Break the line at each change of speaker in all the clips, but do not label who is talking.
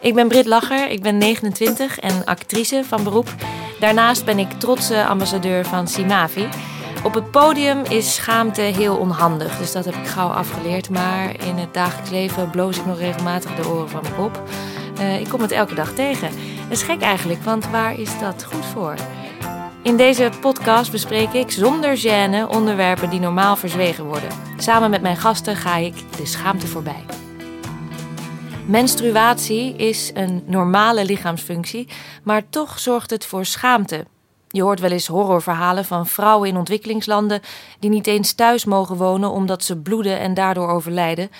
Ik ben Brit Lacher, ik ben 29 en actrice van beroep. Daarnaast ben ik trotse ambassadeur van Simavi. Op het podium is schaamte heel onhandig, dus dat heb ik gauw afgeleerd. Maar in het dagelijks leven bloos ik nog regelmatig de oren van mijn pop. Uh, ik kom het elke dag tegen. Dat is gek eigenlijk, want waar is dat goed voor? In deze podcast bespreek ik zonder gêne onderwerpen die normaal verzwegen worden. Samen met mijn gasten ga ik de schaamte voorbij. Menstruatie is een normale lichaamsfunctie, maar toch zorgt het voor schaamte. Je hoort wel eens horrorverhalen van vrouwen in ontwikkelingslanden die niet eens thuis mogen wonen omdat ze bloeden en daardoor overlijden.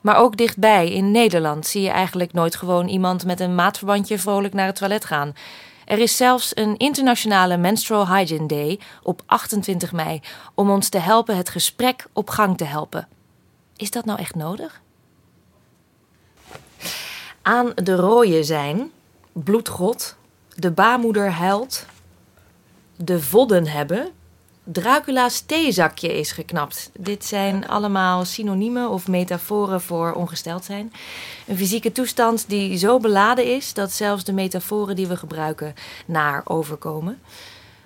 Maar ook dichtbij, in Nederland, zie je eigenlijk nooit gewoon iemand met een maatverbandje vrolijk naar het toilet gaan. Er is zelfs een internationale Menstrual Hygiene Day op 28 mei om ons te helpen het gesprek op gang te helpen. Is dat nou echt nodig? Aan de rooien zijn, bloedgod, de baarmoeder huilt, de vodden hebben, Dracula's theezakje is geknapt. Dit zijn allemaal synoniemen of metaforen voor ongesteld zijn. Een fysieke toestand die zo beladen is dat zelfs de metaforen die we gebruiken naar overkomen.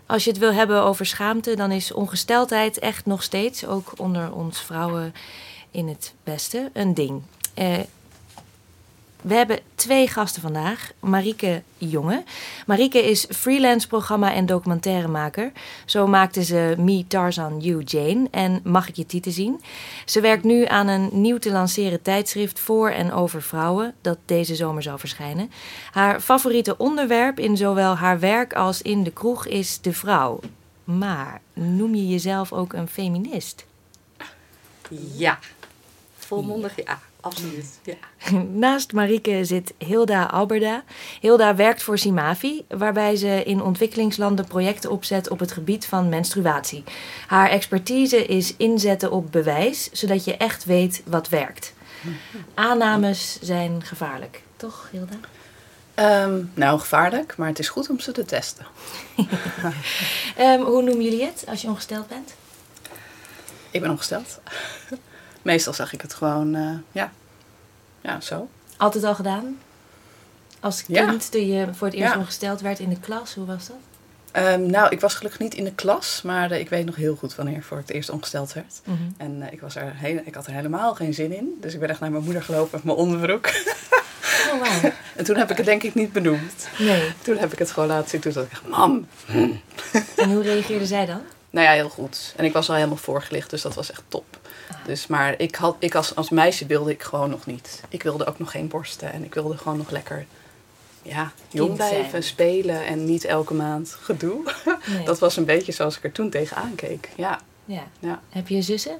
Als je het wil hebben over schaamte, dan is ongesteldheid echt nog steeds, ook onder ons vrouwen in het beste, een ding. Eh, we hebben twee gasten vandaag. Marieke Jonge. Marieke is freelance programma- en documentairemaker. Zo maakte ze Me, Tarzan, You, Jane en Mag ik je titel zien? Ze werkt nu aan een nieuw te lanceren tijdschrift voor en over vrouwen... dat deze zomer zal verschijnen. Haar favoriete onderwerp in zowel haar werk als in de kroeg is de vrouw. Maar noem je jezelf ook een feminist?
Ja. Volmondig ja. Absoluut, ja.
Naast Marieke zit Hilda Alberda. Hilda werkt voor Simavi, waarbij ze in ontwikkelingslanden projecten opzet op het gebied van menstruatie. Haar expertise is inzetten op bewijs, zodat je echt weet wat werkt. Aannames zijn gevaarlijk, toch Hilda?
Um, nou, gevaarlijk, maar het is goed om ze te testen.
um, hoe noemen jullie het als je ongesteld bent?
Ik ben ongesteld. Meestal zag ik het gewoon, uh, ja. Ja, zo.
Altijd al gedaan? Als kind, toen je voor het eerst ongesteld werd in de klas, hoe was dat?
Um, nou, ik was gelukkig niet in de klas, maar uh, ik weet nog heel goed wanneer ik voor het eerst ongesteld werd.
Mm -hmm.
En uh, ik, was er heel, ik had er helemaal geen zin in. Dus ik ben echt naar mijn moeder gelopen met mijn onderbroek.
Oh, wow.
en toen heb ik het denk ik niet benoemd.
Nee.
Toen heb ik het gewoon laten zien. Toen dacht ik echt, mam.
En hoe reageerde zij dan?
Nou ja, heel goed. En ik was al helemaal voorgelicht, dus dat was echt top. Dus, maar ik had, ik als, als meisje wilde ik gewoon nog niet. Ik wilde ook nog geen borsten. En ik wilde gewoon nog lekker ja, jong blijven, spelen. En niet elke maand gedoe.
Nee.
Dat was een beetje zoals ik er toen tegenaan keek. Ja.
Ja.
ja.
Heb je zussen?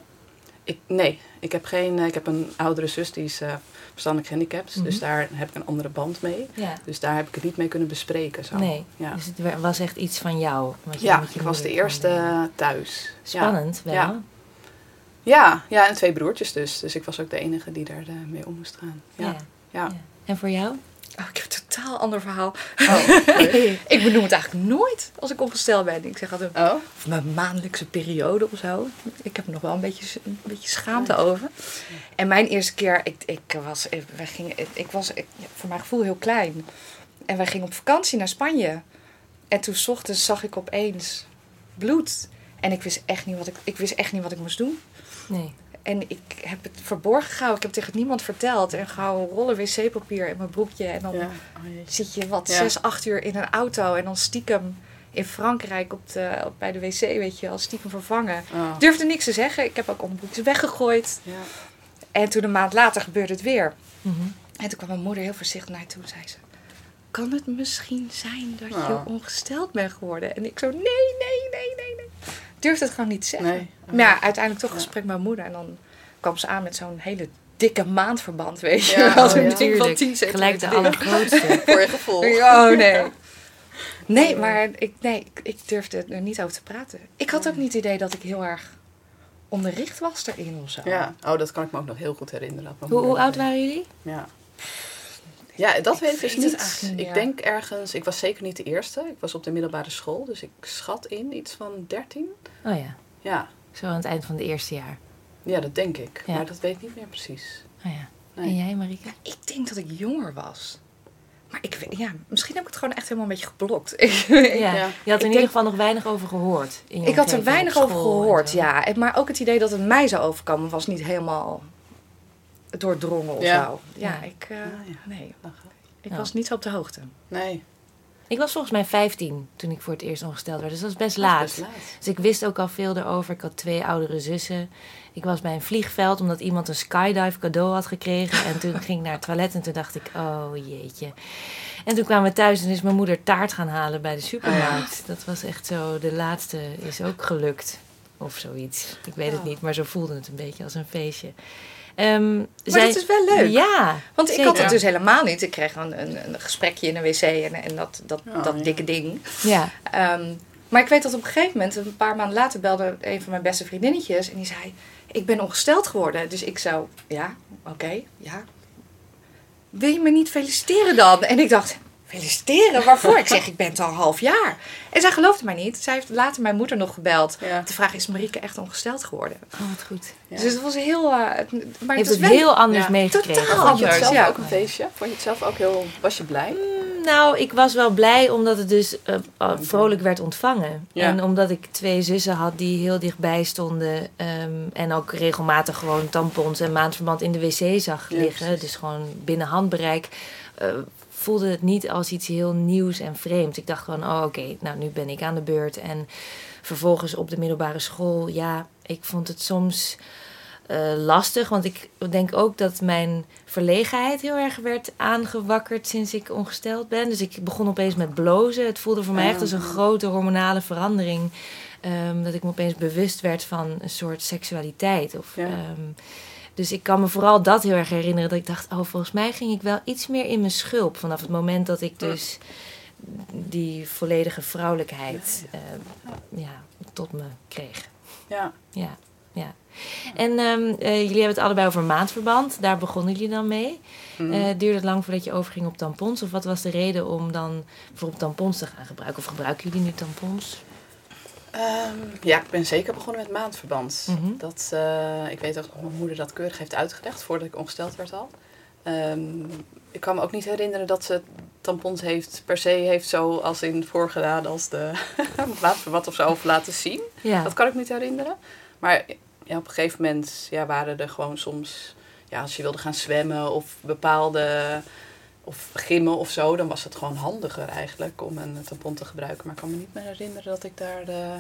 Ik, nee, ik heb, geen, ik heb een oudere zus die is uh, verstandelijk gehandicapt.
Mhm.
Dus daar heb ik een andere band mee.
Ja.
Dus daar heb ik het niet mee kunnen bespreken. Zo.
Nee,
Ja,
dus het was echt iets van jou. Wat je
ja
met je
ik was de eerste
eh,
thuis.
Spannend wel.
Ja. Ja, en twee broertjes dus. Dus ik was ook de enige die daar uh, mee om moest gaan. Ja.
Ja. En voor jou?
Oh, ik heb een totaal ander verhaal.
Oh,
ik benoem het eigenlijk nooit als ik ongesteld ben. Ik zeg altijd
oh.
of mijn maandelijkse periode of zo. Ik heb er nog wel een beetje, een beetje schaamte over. En mijn eerste keer, ik, ik was, ik, wij gingen, ik was ik, voor mijn gevoel heel klein. En wij gingen op vakantie naar Spanje. En toen 's ochtends zag ik opeens bloed. En ik wist echt niet wat ik, ik, wist echt niet wat ik moest doen.
Nee.
En ik heb het verborgen gehouden. Ik heb het tegen niemand verteld. En gauw rollen wc-papier in mijn broekje. En dan
Ja. Oh,
zit je wat
Ja.
zes, acht uur in een auto. En dan stiekem in Frankrijk op de, op, bij de wc, weet je, al stiekem vervangen.
Oh.
Durfde niks te zeggen. Ik heb ook onderbroekjes weggegooid.
Ja.
En toen een maand later gebeurde het weer.
Mhm.
En toen kwam mijn moeder heel voorzichtig naar mij toe en zei ze... Kan het misschien zijn dat je ongesteld bent geworden? En ik zo, nee, nee, nee, nee, nee. Ik durfde het gewoon niet te zeggen.
Nee.
Maar ja, uiteindelijk toch
Ja.
gesprek met mijn moeder. En dan kwam ze aan met zo'n hele dikke maandverband, weet je.
Ja, oh
Zo'n
ja.
ding van
Tuurlijk.
10
Gelijk de allergrootste.
Voor je gevoel.
Oh nee. Nee, maar ik, nee, ik, ik durfde er niet over te praten. Ik had ook niet het idee dat ik heel erg onderricht was erin of zo.
Ja, oh, dat kan ik me ook nog heel goed herinneren.
Hoe, hoe oud waren jullie?
Ja. Ja, dat
Ik
weet ik dus
weet
niet. Ik denk ergens, ik was zeker niet de eerste. Ik was op de middelbare school, dus ik schat in iets van 13.
Oh ja,
Ja,
zo aan het eind van het eerste jaar.
ja dat denk ik.
Ja.
Maar dat weet ik niet meer precies.
Oh ja.
Nee.
En jij, Marieke?
Ik denk dat ik jonger was. Maar ik, ja, misschien heb ik het gewoon echt helemaal een beetje geblokt.
ja. Je had er in ieder geval nog weinig over gehoord.
ik had er weinig over gehoord, ja. Maar ook het idee dat het mij zou overkomen was niet helemaal doordrongen of ja. zo. Ja, ik, uh, nee. Ik was niet op de hoogte.
Nee.
Ik was volgens mij 15 toen ik voor het eerst ongesteld werd. Dus dat was best laat. Dus ik wist ook al veel erover. Ik had twee oudere zussen. Ik was bij een vliegveld omdat iemand een skydive cadeau had gekregen. En toen ging ik naar het toilet en toen dacht ik, oh jeetje. En toen kwamen we thuis en is mijn moeder taart gaan halen bij de supermarkt. Dat was echt zo, de laatste is ook gelukt. Of zoiets. Ik weet het niet, maar zo voelde het een beetje als een feestje.
Um, maar zij... dat is wel leuk.
Ja,
Want ik had het dus helemaal niet. Ik kreeg een, een, een gesprekje in een wc en, en dat, dat, oh, dat dikke ding.
Ja.
Um, maar ik weet dat op een gegeven moment, een paar maanden later, belde een van mijn beste vriendinnetjes. En die zei, ik ben ongesteld geworden. Dus ik zou, ja, oké, ja. Wil je me niet feliciteren dan? En ik dacht, feliciteren? Waarvoor? ik zeg, ik ben het al een half jaar. En zij geloofde mij niet. Zij heeft later mijn moeder nog gebeld. De vraag is Marieke echt ongesteld geworden?
Oh, wat goed.
Dus het was heel... Uh,
maar het, het heel anders ja. meegekregen.
Totaal Vond je het zelf ook een feestje? Vond je het zelf ook heel... Was je blij?
Mm, nou, ik was wel blij omdat het dus uh, vrolijk werd ontvangen. En omdat ik twee zussen had die heel dichtbij stonden. Um, en ook regelmatig gewoon tampons en maandverband in de wc zag liggen. Dus gewoon binnen handbereik. Uh, voelde het niet als iets heel nieuws en vreemds. Ik dacht gewoon, oh oké, nou nu ben ik aan de beurt. En vervolgens op de middelbare school, ja, ik vond het soms uh, lastig. Want ik denk ook dat mijn verlegenheid heel erg werd aangewakkerd sinds ik ongesteld ben. Dus ik begon opeens met blozen. Het voelde voor mij echt als een grote hormonale verandering. Um, dat ik me opeens bewust werd van een soort seksualiteit. Of, um, dus ik kan me vooral dat heel erg herinneren. Dat ik dacht, oh, volgens mij ging ik wel iets meer in mijn schulp. Vanaf het moment dat ik dus die volledige vrouwelijkheid uh, ja tot me kreeg.
Ja.
Ja, ja. En um, uh, jullie hebben het allebei over maandverband. Daar begonnen jullie dan mee. Mm. Uh, duurde het lang voordat je overging op tampons? Of wat was de reden om dan bijvoorbeeld tampons te gaan gebruiken? Of gebruiken jullie nu tampons?
Um, ja, ik ben zeker begonnen met maandverband. Mm -hmm. dat, uh, ik weet ook dat mijn moeder dat keurig heeft uitgelegd voordat ik ongesteld werd al. Um, ik kan me ook niet herinneren dat ze tampons heeft, per se heeft zo als in voorgedaan als de maandverband of zo over laten zien. Ja. Dat kan ik niet herinneren. Maar ja, op een gegeven moment ja, waren er gewoon soms, ja, als je wilde gaan zwemmen of bepaalde of gimmen of zo, dan was het gewoon handiger eigenlijk om een tampon te gebruiken. Maar ik kan me niet meer herinneren dat ik daar de,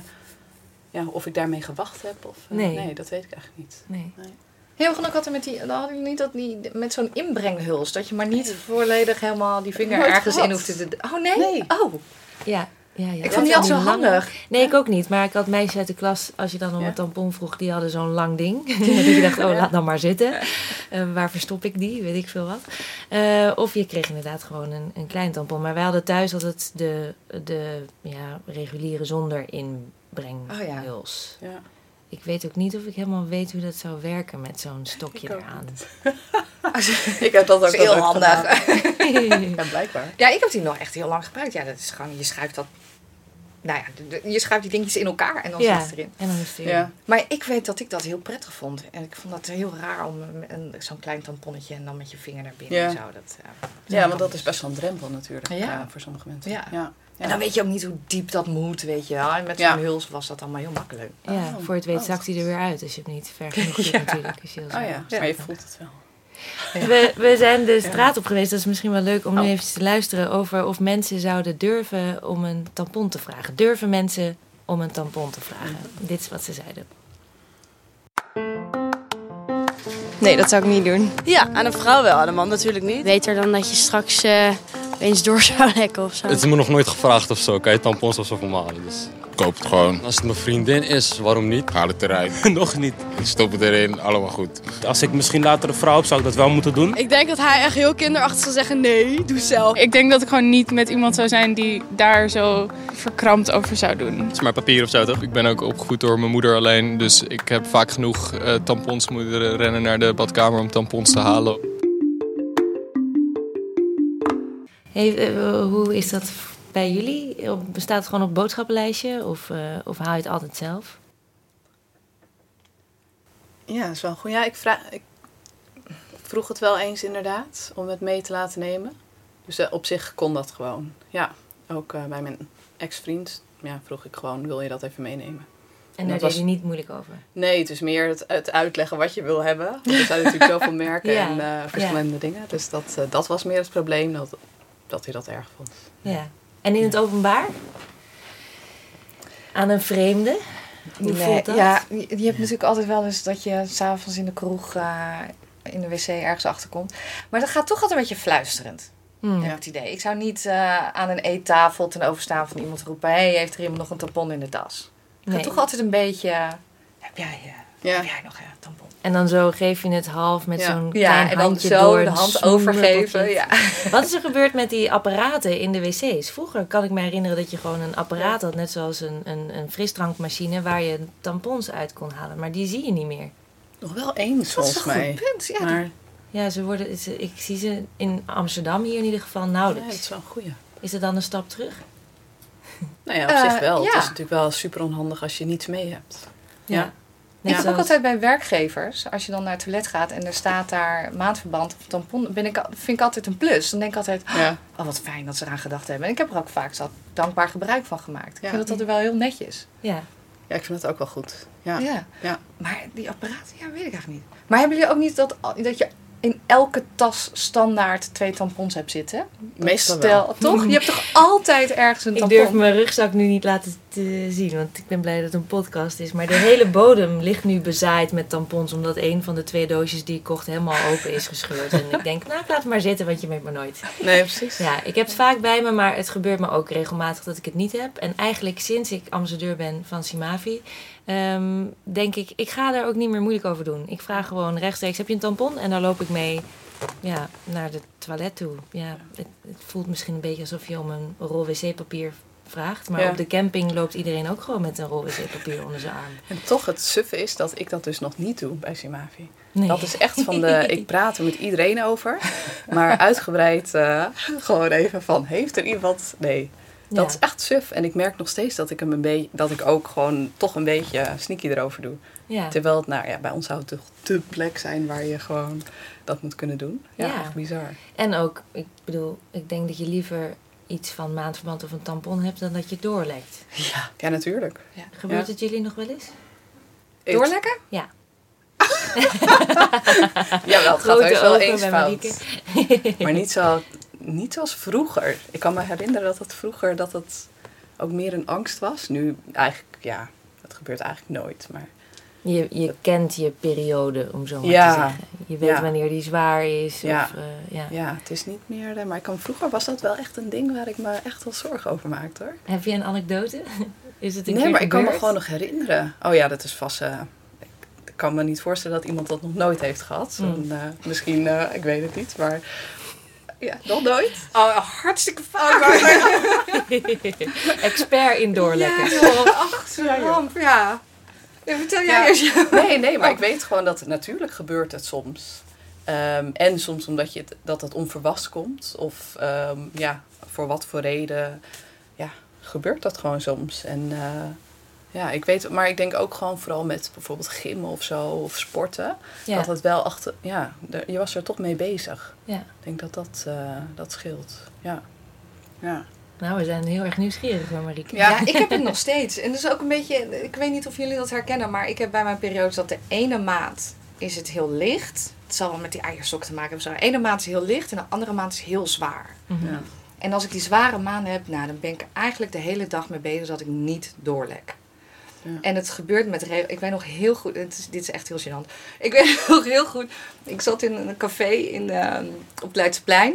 ja, of ik daarmee gewacht heb. Of, uh, nee. nee. dat weet ik eigenlijk niet.
Nee. nee.
Heel genoeg had er met die, dan hadden jullie niet dat die, met zo'n inbrenghuls, dat je maar niet volledig helemaal die vinger ergens in hoeft te doen. Oh nee? nee? Oh.
Ja, ja, ja.
Ik vond die altijd zo handig.
Nee, ik ook niet. Maar ik had meisjes uit de klas, als je dan om een tampon vroeg, die hadden zo'n lang ding. dat je dacht, oh, laat dan maar zitten. Uh, waar verstop ik die? Weet ik veel wat. Uh, of je kreeg inderdaad gewoon een, een klein tampon. Maar wij hadden thuis altijd de, de ja, reguliere zonder inbrenghuls.
Oh, ja.
Ik weet ook niet of ik helemaal weet hoe dat zou werken met zo'n stokje eraan.
ik heb dat ook
heel handig.
ja, blijkbaar.
Ja, ik heb die nog echt heel lang gebruikt. Ja, dat is gewoon, je schuift dat nou ja, je schuift die dingetjes in elkaar en dan
ja,
zit het erin.
En dan is het erin.
Ja.
Maar ik weet dat ik dat heel prettig vond. En ik vond dat heel raar om zo'n klein tamponnetje en dan met je vinger naar binnen
ja.
en zo. Dat,
ja, ja want dat is best wel een drempel natuurlijk ja. voor sommige mensen.
Ja. Ja. En dan weet je ook niet hoe diep dat moet, weet je wel. En met zo'n huls was dat allemaal heel makkelijk.
Ja, oh, voor het weet oh, zakt hij er weer uit als je het niet ver genoeg doet natuurlijk. Is
oh ja, maar je voelt het wel.
We, we zijn de straat op geweest. Dat is misschien wel leuk om nu oh. even te luisteren over of mensen zouden durven om een tampon te vragen. Durven mensen om een tampon te vragen? Dit is wat ze zeiden.
Nee, dat zou ik niet doen.
Ja, aan een vrouw wel, aan een man natuurlijk niet.
Beter dan dat je straks uh, eens door zou lekken of zo.
Het is me nog nooit gevraagd of zo. Kan je tampons of zo vermalen? Dus koop het gewoon. Als het mijn vriendin is, waarom niet? Haal het eruit.
Nog niet.
Stop het erin, allemaal goed.
Als ik misschien later een vrouw heb, zou ik dat wel moeten doen.
Ik denk dat hij echt heel kinderachtig zou zeggen, nee, doe zelf.
Ik denk dat ik gewoon niet met iemand zou zijn die daar zo verkrampt over zou doen.
Het is maar papier of zo, toch? Ik ben ook opgevoed door mijn moeder alleen. Dus ik heb vaak genoeg uh, tampons moeten rennen naar de badkamer om tampons te halen.
Hey, uh, hoe is dat bij jullie? Bestaat het gewoon op boodschappenlijstje of, uh, of haal je het altijd zelf?
Ja, dat is wel goed. Ja, ik, vraag, ik vroeg het wel eens inderdaad om het mee te laten nemen. Dus eh, op zich kon dat gewoon. Ja, ook eh, bij mijn ex-vriend ja, vroeg ik gewoon, wil je dat even meenemen?
En daar deed je niet moeilijk over?
Nee, het is meer het, het uitleggen wat je wil hebben. Er zijn natuurlijk zoveel merken
Ja,
en eh, verschillende dingen. Dus dat, eh, dat was meer het probleem, dat, dat hij dat erg vond.
Ja. En in het openbaar? Aan een vreemde? Hoe
Nee,
voelt dat?
Ja, je, je hebt natuurlijk altijd wel eens dat je s'avonds in de kroeg eh, in de wc ergens achterkomt. Maar dat gaat toch altijd een beetje fluisterend.
Hmm.
Heb ik het idee. Ik zou niet eh, aan een eettafel ten overstaan van iemand roepen: hé, hey, heeft er iemand nog een tampon in de tas? Het
Nee.
gaat toch altijd een beetje. Heb jij, eh,
Ja.
heb jij nog een tampon?
En dan zo geef je het half met
Ja.
zo'n
Ja,
klein
en dan
handje
zo
door
de hand overgeven. Ja.
Wat is er gebeurd met die apparaten in de wc's? Vroeger kan ik me herinneren dat je gewoon een apparaat had, net zoals een, een, een frisdrankmachine, waar je tampons uit kon halen. Maar die zie je niet meer.
Nog wel eens,
Dat is
volgens
een
mij.
goed punt. Ja,
maar
Ja, ze worden, ze- ik zie ze in Amsterdam hier in ieder geval
ja,
nauwelijks.
dat is wel een goeie.
Is het dan een stap terug?
Nou ja, op
Eh,
zich wel. Het
ja.
is natuurlijk wel super onhandig als je niets mee hebt. Ja.
Ik heb ook altijd bij werkgevers, als je dan naar het toilet gaat en er staat daar maandverband of tampon, ben ik, vind ik altijd een plus. Dan denk ik altijd,
Ja.
oh wat fijn dat ze eraan gedacht hebben. En ik heb er ook vaak zat dankbaar gebruik van gemaakt. Ik vind dat altijd wel heel netjes.
Ja.
ja, ik vind het ook wel goed. Ja.
Ja.
Ja.
Maar die apparaten, ja, weet ik eigenlijk niet. Maar hebben jullie ook niet dat, dat je elke tas standaard twee tampons hebt zitten?
Meestal
Stel,
wel.
toch? Je hebt toch altijd ergens een
Ik
tampon?
durf mijn rugzak nu niet laten te zien, want ik ben blij dat het een podcast is. Maar de hele bodem ligt nu bezaaid met tampons, omdat een van de twee doosjes die ik kocht helemaal open is gescheurd. En ik denk, nou, ik laat het maar zitten, want je weet maar nooit.
Nee, precies.
Ja, ik heb het vaak bij me, maar het gebeurt me ook regelmatig dat ik het niet heb. En eigenlijk sinds ik ambassadeur ben van Simavi, ehm, denk ik, ik ga daar ook niet meer moeilijk over doen. Ik vraag gewoon rechtstreeks, heb je een tampon? En dan loop ik mee ja, naar de toilet toe. Ja, het, het voelt misschien een beetje alsof je om een rol wc-papier vraagt. Maar
Ja.
op de camping loopt iedereen ook gewoon met een rol wc-papier onder zijn arm.
En toch het suffe is dat ik dat dus nog niet doe bij Simavi.
Nee.
Dat is echt van de... Ik praat er met iedereen over. Maar uitgebreid eh, gewoon even van... Heeft er iemand... Nee. Dat
Ja.
is echt suf. En ik merk nog steeds dat ik, hem een beetje, dat ik ook gewoon toch een beetje sneaky erover doe.
Ja.
Terwijl het, nou ja, bij ons zou het toch de plek zijn waar je gewoon dat moet kunnen doen. Ja,
Ja.
echt bizar.
En ook, ik bedoel, ik denk dat je liever iets van maandverband of een tampon hebt dan dat je doorlekt.
Ja, ja natuurlijk.
Gebeurt
Ja.
het jullie nog wel eens?
Doorlekken?
Ja.
Ja, wel, het gaat heus wel eens fout. Maar niet, zo, niet zoals vroeger. Ik kan me herinneren dat het vroeger dat het ook meer een angst was. Nu eigenlijk, ja, dat gebeurt eigenlijk nooit. Maar
Je, je kent je periode, om zo maar
Ja.
te zeggen. Je weet
Ja.
wanneer die zwaar is.
Ja.
Of, eh, ja.
ja, het is niet meer... eh, Maar ik kan, vroeger was dat wel echt een ding waar ik me echt wel zorgen over maakte hoor.
Heb je een anekdote? Is het een
Nee, maar ik kan me gewoon nog herinneren. Oh ja, dat is vast... eh, ik kan me niet voorstellen dat iemand dat nog nooit heeft gehad.
Mm.
En, misschien, ik weet het niet, maar... Ja, nog nooit.
Oh, hartstikke vaak.
Expert in doorlekken.
Ja, joh. Ach, zo'n ramp, ja. Ja, Vertel jij.
Ja. Nee, nee, maar ik weet gewoon dat het natuurlijk gebeurt het soms. Ehm, en soms omdat je het, dat het onverwachts komt. Of ehm, ja, voor wat voor reden. Ja, gebeurt dat gewoon soms. En eh, ja, ik weet, maar ik denk ook gewoon vooral met bijvoorbeeld gymmen of zo. Of sporten.
Ja.
Dat het wel achter, ja, je was er toch mee bezig.
Ja.
Ik denk dat dat, eh, dat scheelt. Ja. Ja.
Nou, we zijn heel erg nieuwsgierig hoor, Marieke.
Ja, ik heb het nog steeds. En dat is ook een beetje, ik weet niet of jullie dat herkennen, maar ik heb bij mijn periodes dat de ene maand is het heel licht. Het zal wel met die eierstok te maken hebben. Zo. De ene maand is heel licht en de andere maand is heel zwaar.
Mhm.
Ja.
En als ik die zware maanden heb, nou, dan ben ik er eigenlijk de hele dag mee bezig dat ik niet doorlek.
Ja.
En het gebeurt met regel. Ik weet nog heel goed. Het is, dit is echt heel gênant. Ik weet nog heel goed. Ik zat in een café in, eh, op het Leidseplein.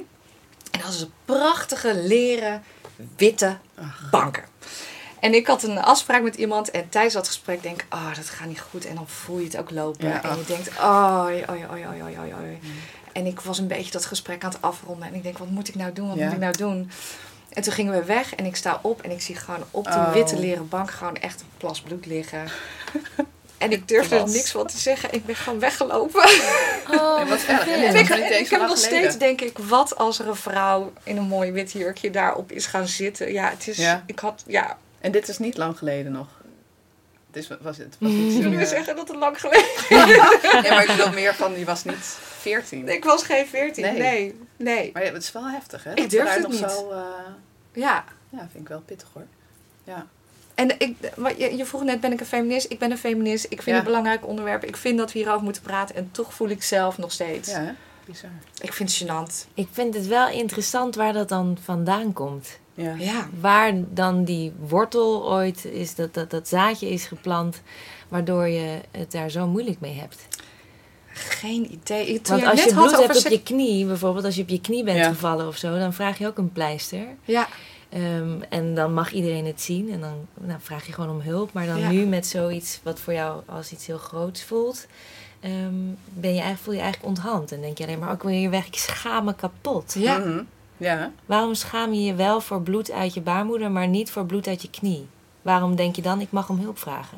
En dat was een prachtige leren witte banken. En ik had een afspraak met iemand. En tijdens dat gesprek denk ik, oh, dat gaat niet goed. En dan voel je het ook lopen.
Ja,
en je denkt, oh, oei, oei, oei, oei, oei. En ik was een beetje dat gesprek aan het afronden. En ik denk, wat moet ik nou doen? Wat
Ja.
moet ik nou doen? En toen gingen we weg en ik sta op en ik zie gewoon op die
Oh.
witte leren bank gewoon echt een plas bloed liggen. En ik durfde er niks van te zeggen. Ik ben gewoon weggelopen.
Oh,
En wat.
En ik,
is
en ik heb nog steeds, denk ik, wat als er een vrouw in een mooi wit jurkje daarop is gaan zitten. Ja, het is,
Ja.
ik had, ja,
En dit is niet lang geleden nog. Dus was het was niet
wil zeggen dat het lang geleden
Nee, maar ik bedoel meer van, die was niet 14.
Ik was geen 14.
Nee.
Nee, nee.
Maar ja, het is wel heftig, hè?
Ik durf het
nog
niet.
Zo, eh,
Ja.
ja, vind ik wel pittig hoor. Ja.
En ik, wat je, je vroeg net, ben ik een feminist? Ik ben een feminist. Ik vind
Ja.
het een belangrijk onderwerp. Ik vind dat we hierover moeten praten. En toch voel ik zelf nog steeds.
Ja, hè? bizar.
Ik vind het gênant.
Ik vind het wel interessant waar dat dan vandaan komt.
Ja.
Ja.
Waar dan die wortel ooit is, dat, dat, dat zaadje is geplant, waardoor je het daar zo moeilijk mee hebt.
Geen idee. Toen
Want
je
als
net
je
had
bloed hebt op je knie, bijvoorbeeld als je op je knie bent
Ja.
gevallen of zo, dan vraag je ook een pleister.
Ja.
Ehm, en dan mag iedereen het zien en dan nou, vraag je gewoon om hulp. Maar dan
Ja.
nu met zoiets wat voor jou als iets heel groots voelt, ehm, ben je eigenlijk, voel je eigenlijk onthand. En denk je alleen maar, ook wil je weg, ik schaam me kapot.
Ja.
Mhm. Ja.
Waarom schaam je je wel voor bloed uit je baarmoeder, maar niet voor bloed uit je knie? Waarom denk je dan, ik mag om hulp vragen?